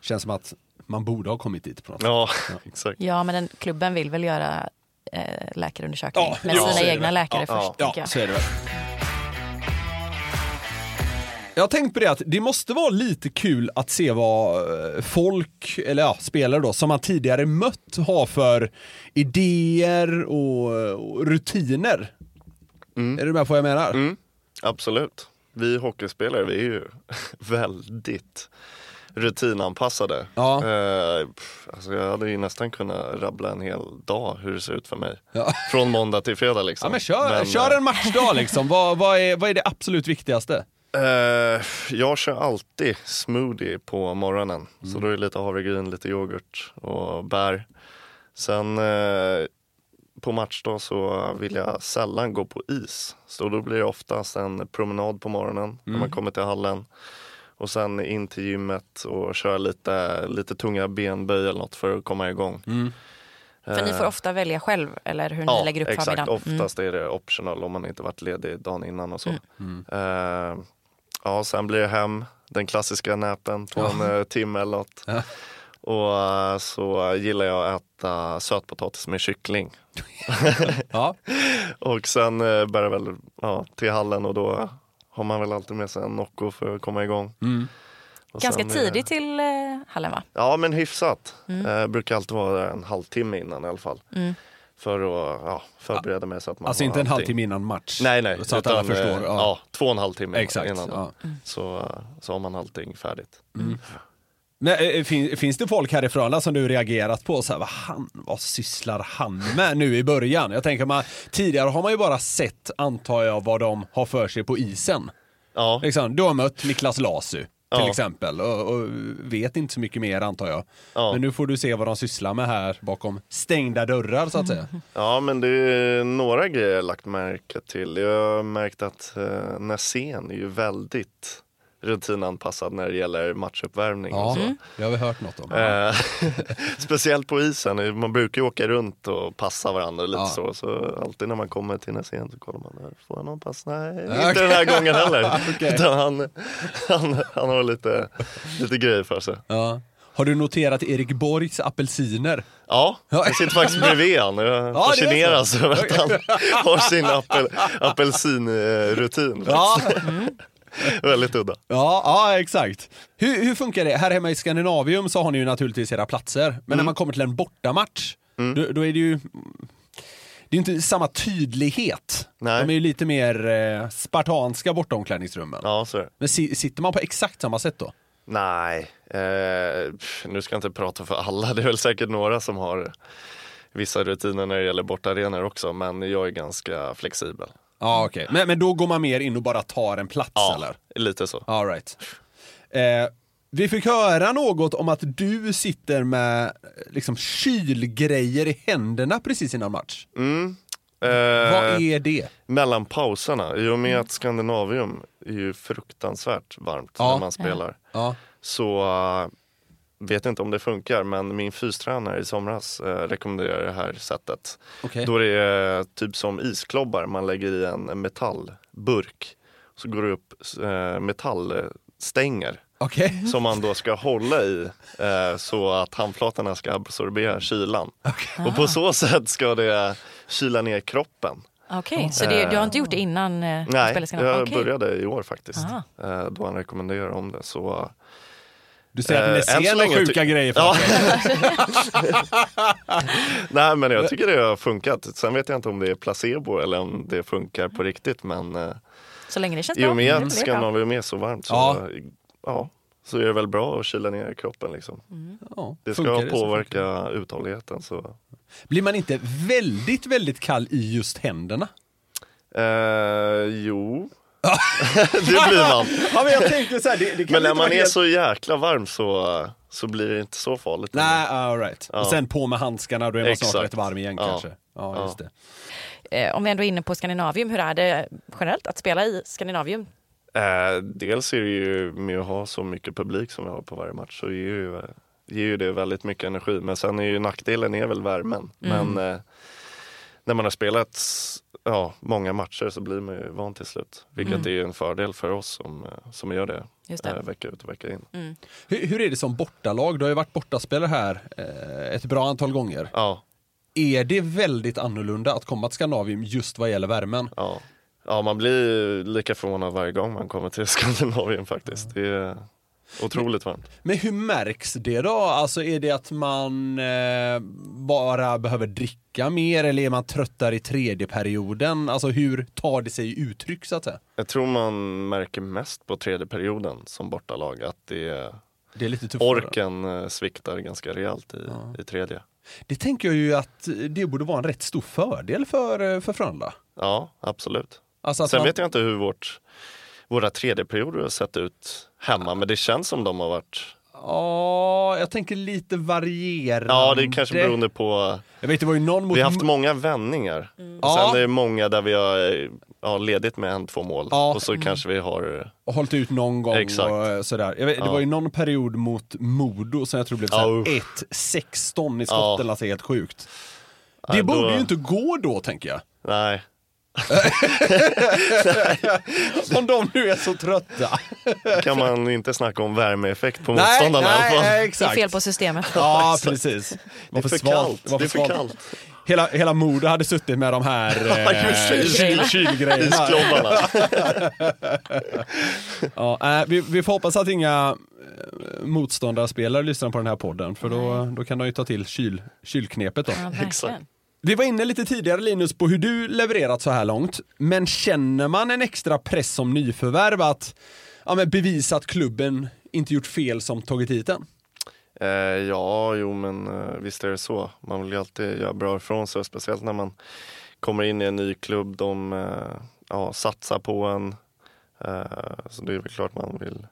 S2: Känns som att man borde ha kommit dit på något
S3: Ja, exakt.
S1: Ja, men den, klubben vill väl göra eh, läkarundersökning
S2: Ja,
S1: med sina egna läkare
S3: Ja,
S1: först.
S2: Ja, så är det väl. Jag har tänkt på det att det måste vara lite kul att se vad eh, folk, eller ja, spelare då, som man tidigare mött har för idéer och, och rutiner. Är du med på vad jag menar?
S3: Mm, absolut. Vi hockeyspelare, vi är ju väldigt rutinanpassade.
S2: Ja.
S3: Eh, pff, alltså jag hade ju nästan kunnat rabbla en hel dag hur det ser ut för mig.
S2: Ja.
S3: Från måndag till fredag liksom.
S2: Ja, men kör,
S3: Men,
S2: kör en matchdag liksom. vad, vad, är, vad är det absolut viktigaste?
S3: Eh, jag kör alltid smoothie på morgonen.
S2: Mm.
S3: Så då är det lite havregryn, lite yoghurt och bär. Sen eh, på matchdag så vill jag sällan gå på is. Så då blir det oftast en promenad på morgonen när
S2: Mm.
S3: man kommer till hallen. Och sen in till gymmet och köra lite, lite tunga benböj eller något för att komma igång.
S2: Mm.
S1: För ni får ofta välja själv eller hur ni lägger upp
S3: exakt.
S1: förmiddagen. Mm.
S3: Oftast är det optional om man inte varit ledig dagen innan och så.
S2: Mm.
S3: Eh, ja, sen blir det hem, den klassiska näpen på en eh, timme eller något.
S2: Ja.
S3: Och eh, så gillar jag att äta sötpotatis med kyckling.
S2: Ja.
S3: Och sen eh, bär det väl ja, till hallen och då har man väl alltid med sig en Nocco för att komma igång. Och
S1: Ganska
S3: sen, eh,
S1: tidigt till hallen va?
S3: Ja men hyfsat. Eh, brukar alltid vara en halvtimme innan i alla fall. För att ja, förbereda mig så att man
S2: Alltså inte en halvtimme innan match.
S3: Nej nej,
S2: Så att alla
S3: utan, eh,
S2: förstår.
S3: Ja.
S2: Ja.
S3: två och en halv timme
S2: Exakt.
S3: innan.
S2: Ja.
S3: Så, eh, så har man allting färdigt.
S2: Men, eh, fin, finns det folk härifrån som du reagerat på? Så här, vad, han, vad sysslar han med nu i början? Jag tänker man, tidigare har man ju bara sett, antar jag, vad de har för sig på isen.
S3: Ja,
S2: Liksom, du har mött Niklas Lasu till
S3: Ja.
S2: exempel och, och vet inte så mycket mer antar jag.
S3: Ja.
S2: Men nu får du se vad de sysslar med här bakom stängda dörrar så att säga.
S3: ja men det är några grejer jag lagt märke till. Jag har märkt att eh, Nässén är ju väldigt rutinanpassad när det gäller matchuppvärmning. och
S2: Ja,
S3: så.
S2: det har vi hört något om.
S3: Eh, speciellt på isen, man brukar ju åka runt och passa varandra lite
S2: Ja.
S3: så. Så alltid när man kommer till Nässén så kollar man, där, får jag någon pass? Nej,
S2: Ja,
S3: inte den här gången heller.
S2: Okej.
S3: Utan han, han, han har lite, lite grejer för sig.
S2: Ja. Har du noterat Erik Borgs apelsiner?
S3: Ja, jag sitter faktiskt bredvid han och jag
S2: det är
S3: fascineras över att han har sin apel, apelsinrutin.
S2: Ja,
S3: Väldigt udda.
S2: ja, ja exakt. Hur, hur funkar det? Här hemma i Skandinavium så har ni ju naturligtvis era platser. Men
S3: Mm.
S2: när man kommer till en bortamatch, då, då är det ju det är inte samma tydlighet.
S3: Nej.
S2: De är ju lite mer eh, spartanska bortaomklädningsrummen.
S3: Ja, så.
S2: Men si, sitter man på exakt samma sätt då?
S3: Nej, eh, pff, nu ska jag inte prata för alla. Det är väl säkert några som har vissa rutiner när det gäller bortarenor också. Men jag är ganska flexibel.
S2: Ja, okej. Men, men då går man mer in och bara tar en plats
S3: Ja,
S2: eller?
S3: lite så.
S2: All right. Eh, vi fick höra något om att du sitter med eh, liksom, kylgrejer i händerna precis innan match.
S3: Mm.
S2: Vad
S3: Eh,
S2: är det?
S3: mellan pauserna, i och med att Skandinavium är ju fruktansvärt varmt
S2: Ja.
S3: när man spelar.
S2: Ja.
S3: Så vet inte om det funkar, men min fystränare i somras eh, rekommenderar det här sättet.
S2: Okej.
S3: Då det är typ som isklobbar, man lägger i en metallburk. Så går det upp eh, metallstänger
S2: Okej.
S3: som man då ska hålla i eh, så att handflatorna ska absorbera kylan. Och på så sätt ska det kyla ner kroppen.
S1: Okej, så det, du har inte gjort det innan eh,
S3: Nej, jag
S1: Okej.
S3: började i år faktiskt.
S1: Aha.
S3: Eh, då han rekommenderar om det. Så,
S2: Du säger att
S3: Eh,
S2: ni
S3: så
S2: ser några sjuka grejer
S3: Ja. Nej men jag tycker det har funkat. Sen vet jag inte om det är placebo eller om det funkar på riktigt. Men eh,
S1: Så länge det känns
S3: i och med
S1: Mm,
S3: att
S1: bra.
S3: Skandinavien är så varmt så,
S2: Ja.
S3: ja. så är det väl bra att kyla ner kroppen. Liksom.
S2: Ja,
S3: Det ska
S2: funkar det så
S3: påverka uthålligheten. Så.
S2: Blir man inte väldigt, väldigt kall i just händerna?
S3: Eh, jo, det blir man.
S2: Ja, men jag tänker så här, det, det kan
S3: Men när man är
S2: helt-
S3: så jäkla varm så, så blir det inte så farligt.
S2: Nej, all right.
S3: Ja.
S2: Och sen på med handskarna, då är man snart
S3: Exakt.
S2: rätt varm igen
S3: Ja.
S2: kanske. Ja,
S3: Ja.
S2: just det.
S1: Eh, om vi ändå är inne på Skandinavium, hur är det generellt att spela i Skandinavium?
S3: Eh, dels är det ju med att ha så mycket publik som vi har på varje match så ger ju, ger ju det väldigt mycket energi. Men sen är ju nackdelen är väl värmen. Men eh, när man har spelat ja, många matcher så blir man ju van till slut. Vilket är en fördel för oss som, eh, som gör det,
S1: Just det.
S3: Eh, vecka ut och vecka in.
S2: Hur, hur är det som bortalag? Du har ju varit bortaspelare här eh, ett bra antal gånger.
S3: Ja,
S2: Är det väldigt annorlunda att komma till Skandinavium just vad gäller värmen?
S3: ja. ja, man blir lika förvånad varje gång man kommer till Skandinavien faktiskt. Det är otroligt varmt.
S2: Men hur märks det då? Alltså är det att man eh, bara behöver dricka mer eller är man tröttare i tredje perioden? Alltså hur tar det sig uttryck så att säga?
S3: Jag tror man märker mest på tredje perioden som bortalag att det är
S2: Det är lite tuffare.
S3: orken eh, sviktar ganska rejält i, i tredje.
S2: Det tänker jag ju att det borde vara en rätt stor fördel för, eh, för Frölunda.
S3: Ja, absolut.
S2: Alltså
S3: Sen
S2: man,
S3: vet jag inte hur vårt, våra tredjeperioder har sett ut hemma, men det känns som de har varit
S2: Ja, jag tänker lite varierande.
S3: Ja, det är kanske beroende på
S2: Jag vet, det var ju någon mot...
S3: Vi har haft många vändningar. Och
S2: Ja.
S3: sen är det många där vi har ja, ledigt med en, två mål.
S2: Ja.
S3: Och så kanske vi har
S2: och hållit ut någon gång
S3: Exakt.
S2: och sådär. Jag vet, Det
S3: Ja.
S2: var ju någon period mot Modo som jag tror blev
S3: Ja,
S2: såhär
S3: usch.
S2: 1-16 i
S3: Ja.
S2: skotten, alltså helt sjukt. Det
S3: Nej,
S2: borde
S3: då-
S2: ju inte gå då, tänker jag.
S3: Nej.
S2: Om de nu är så trötta.
S3: kan man inte snacka om värmeeffekt på
S2: Nej,
S3: motståndarna i alla
S2: nej,
S3: fall.
S2: nej,
S1: Det är
S2: exakt.
S1: fel på systemet.
S2: Ja, precis.
S3: Det är för
S2: svalt.
S3: kallt. Det är för kallt.
S2: Hela, hela Modo hade suttit med de här eh, kyl, kylgrejerna.
S3: Isklobbarna.
S2: Ja, äh, vi, vi får hoppas att inga eh, motståndarspelare lyssnar på den här podden för då, då kan de ju ta till kyl, kylknepet då.
S1: Ja, verkligen.
S2: Vi var inne lite tidigare Linus på hur du levererat så här långt. Men känner man en extra press som nyförvärv att ja, men bevisa att klubben inte gjort fel som tagit hit den?
S3: Eh, ja, jo men eh, visst är det så. Man vill ju alltid göra bra ifrån sig, speciellt när man kommer in i en ny klubb. De eh, ja, satsar på en. Eh, så det är väl klart man vill,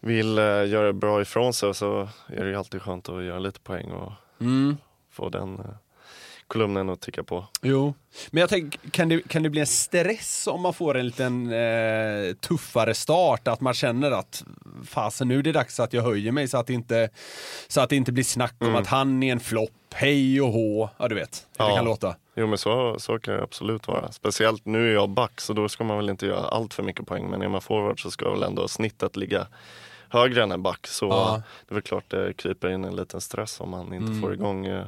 S3: vill eh, göra bra ifrån sig så är det ju alltid skönt att göra lite poäng och
S2: Mm.
S3: få den eh, kolumnen att ticka på.
S2: Jo, men jag tänker, kan det, kan det bli en stress om man får en liten eh, tuffare start? Att man känner att fasen nu är det dags att jag höjer mig så att det inte, så att det inte blir snack om att han är en flopp, hej och hå, ja du vet hur det
S3: Ja.
S2: kan låta.
S3: Jo men så, så kan det absolut vara. Speciellt nu är jag back så då ska man väl inte göra allt för mycket poäng. Men är man forward så ska väl ändå snittet ligga högre än en back. Så
S2: Ja.
S3: det är väl klart det kryper in en liten stress om man inte får igång eh,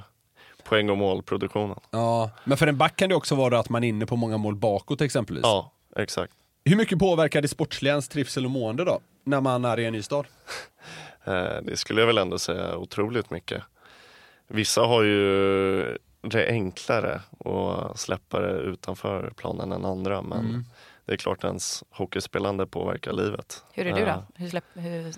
S3: poäng och målproduktionen.
S2: Ja, men för en back kan det också vara att man är inne på många mål bakåt exempelvis.
S3: Ja, exakt.
S2: Hur mycket påverkar det sportsliga ens trivsel och mående då? När man är i en ny stad?
S3: Eh, det skulle jag väl ändå säga otroligt mycket. Vissa har ju det enklare att släppa det utanför planen än andra. Men
S2: Mm.
S3: det är klart ens hockeyspelande påverkar livet.
S1: Hur är du
S3: Eh,
S1: då? Hur släpp, hur,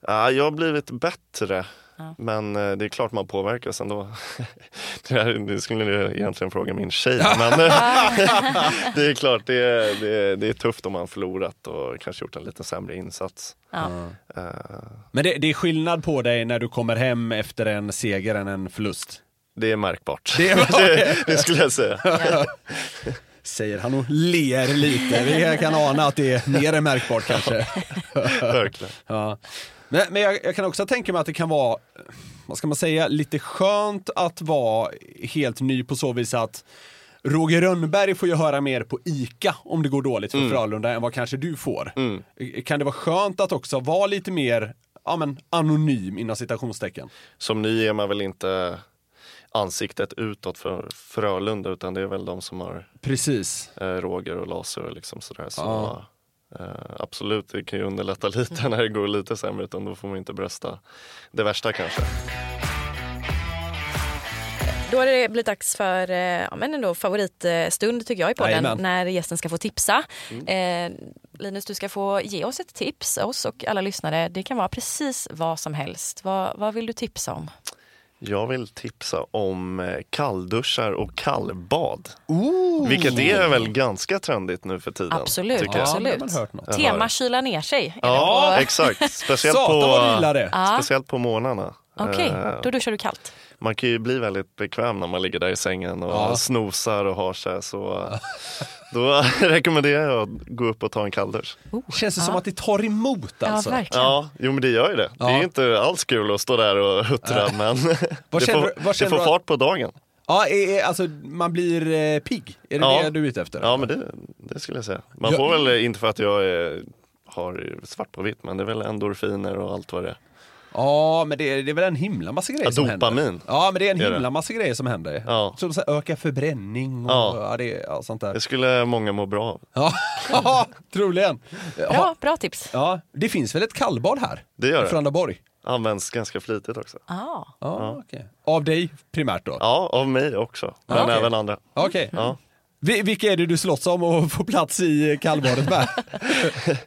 S3: Ja, jag har blivit bättre.
S1: Ja.
S3: Men eh, det är klart man påverkas ändå. det, här, det skulle jag egentligen fråga min tjej. men det är klart, det är, det, är, det är tufft om man förlorat och kanske gjort en lite sämre insats.
S1: ja.
S3: Eh,
S2: Men det, det är skillnad på dig när du kommer hem efter en seger än en förlust?
S3: det är märkbart.
S2: Det är-
S3: det, det skulle jag säga.
S2: Säger han och ler lite. Vi kan ana att det är mer än märkbart kanske.
S3: Verkligen.
S2: Ja. Men, men jag, jag kan också tänka mig att det kan vara, vad ska man säga, lite skönt att vara helt ny på så vis att Roger Rönnberg får ju höra mer på ICA om det går dåligt för Frölunda än vad kanske du får. Kan det vara skönt att också vara lite mer ja, men, anonym inom citationstecken?
S3: Som ny är man väl inte ansiktet utåt för Frölunda utan det är väl de som har
S2: Precis.
S3: eh, Roger och Laser och liksom sådär. Så,
S2: Ja.
S3: Eh, absolut, det kan ju underlätta lite när det går lite sämre utan då får man inte brösta det värsta kanske.
S1: Då har det blivit dags för eh, ja, men ändå favoritstund tycker jag i podden
S2: Jajamän.
S1: när gästen ska få tipsa. Eh, Linus, du ska få ge oss ett tips, oss och alla lyssnare. Det kan vara precis vad som helst. Vad, vad vill du tipsa om?
S3: Jag vill tipsa om eh, kallduschar och kallbad. Vilket är väl ganska trendigt nu för tiden.
S1: Absolut,
S3: tycker jag.
S2: Ja,
S1: absolut. Tema kyla ner sig.
S3: Ja, exakt. Speciellt på, speciellt på morgnarna.
S1: Okej,
S3: Eh,
S1: då duschar du kallt.
S3: Man kan ju bli väldigt bekväm när man ligger där i sängen och
S2: Ja.
S3: snosar och har sig. Så då rekommenderar jag att gå upp och ta en kalldusch.
S2: Känns det som att det tar emot alltså?
S1: Ja, verkligen.
S3: Ja, jo men det gör ju det. Det är
S2: Ja.
S3: ju inte alls kul att stå där och huttra men
S2: Vad
S3: det, får,
S2: du-
S3: det får
S2: att-
S3: fart på dagen.
S2: Ja, är, är, alltså man blir eh, pigg. Är det
S3: Ja.
S2: det du är ute efter?
S3: Ja men det, det skulle jag säga. Man
S2: Ja.
S3: får väl, inte för att jag är, har svart på vitt, men det är väl endorfiner och allt vad det är.
S2: Ja, men det är, det är väl en himla massa grejer
S3: Ja,
S2: som
S3: dopamin.
S2: händer. Ja, men det är en
S3: är det.
S2: himla massa grejer som händer.
S3: Ja.
S2: Så, så här, öka förbränning och
S3: Ja.
S2: ja. det, ja, sånt där.
S3: Det skulle många må bra av.
S2: Ja, ja troligen.
S1: Bra, bra tips.
S2: ja, det finns väl ett kallbad här?
S3: Det gör
S2: I
S3: det.
S2: Frölundaborg?
S3: Används ganska flitigt också.
S1: Ah.
S2: Ja, okej. Av dig primärt då?
S3: Ja, av mig också. Men
S2: okej.
S3: även andra.
S2: Okej.
S3: Ja.
S2: Vi- Vilka är det du slåss om att få plats i kallbadet med?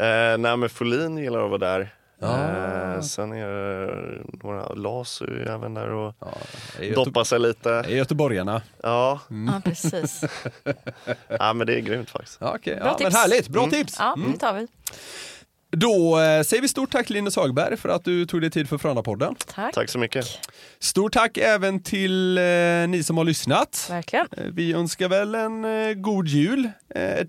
S3: Eh, nej men Folin gillar att vara där. Eh, sen är det några, Las även där och
S2: Göte-
S3: doppar sig lite.
S2: det är göteborgarna.
S3: Ja,
S1: Ja, precis.
S3: ja men det är grymt faktiskt.
S2: Ja, okej.
S1: Bra
S2: ja, men
S1: tips.
S2: härligt, bra tips.
S1: Ja, det tar vi.
S2: Då eh, säger vi stort tack Linus Hagberg för att du tog dig tid för Frölunda-podden.
S1: Tack.
S3: Tack så mycket.
S2: Stort tack även till eh, ni som har lyssnat.
S1: Verkligen.
S2: Eh, Vi önskar väl en eh, god jul, eh,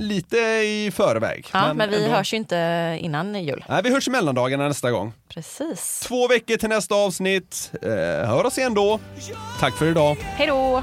S2: lite i förväg.
S1: Ja, men, vi
S2: ändå.
S1: hörs ju inte innan jul.
S2: Nej, vi hörs i mellandagarna nästa gång.
S1: Precis.
S2: Två veckor till nästa avsnitt. Eh, hör oss igen då. Tack för idag.
S1: Hej då!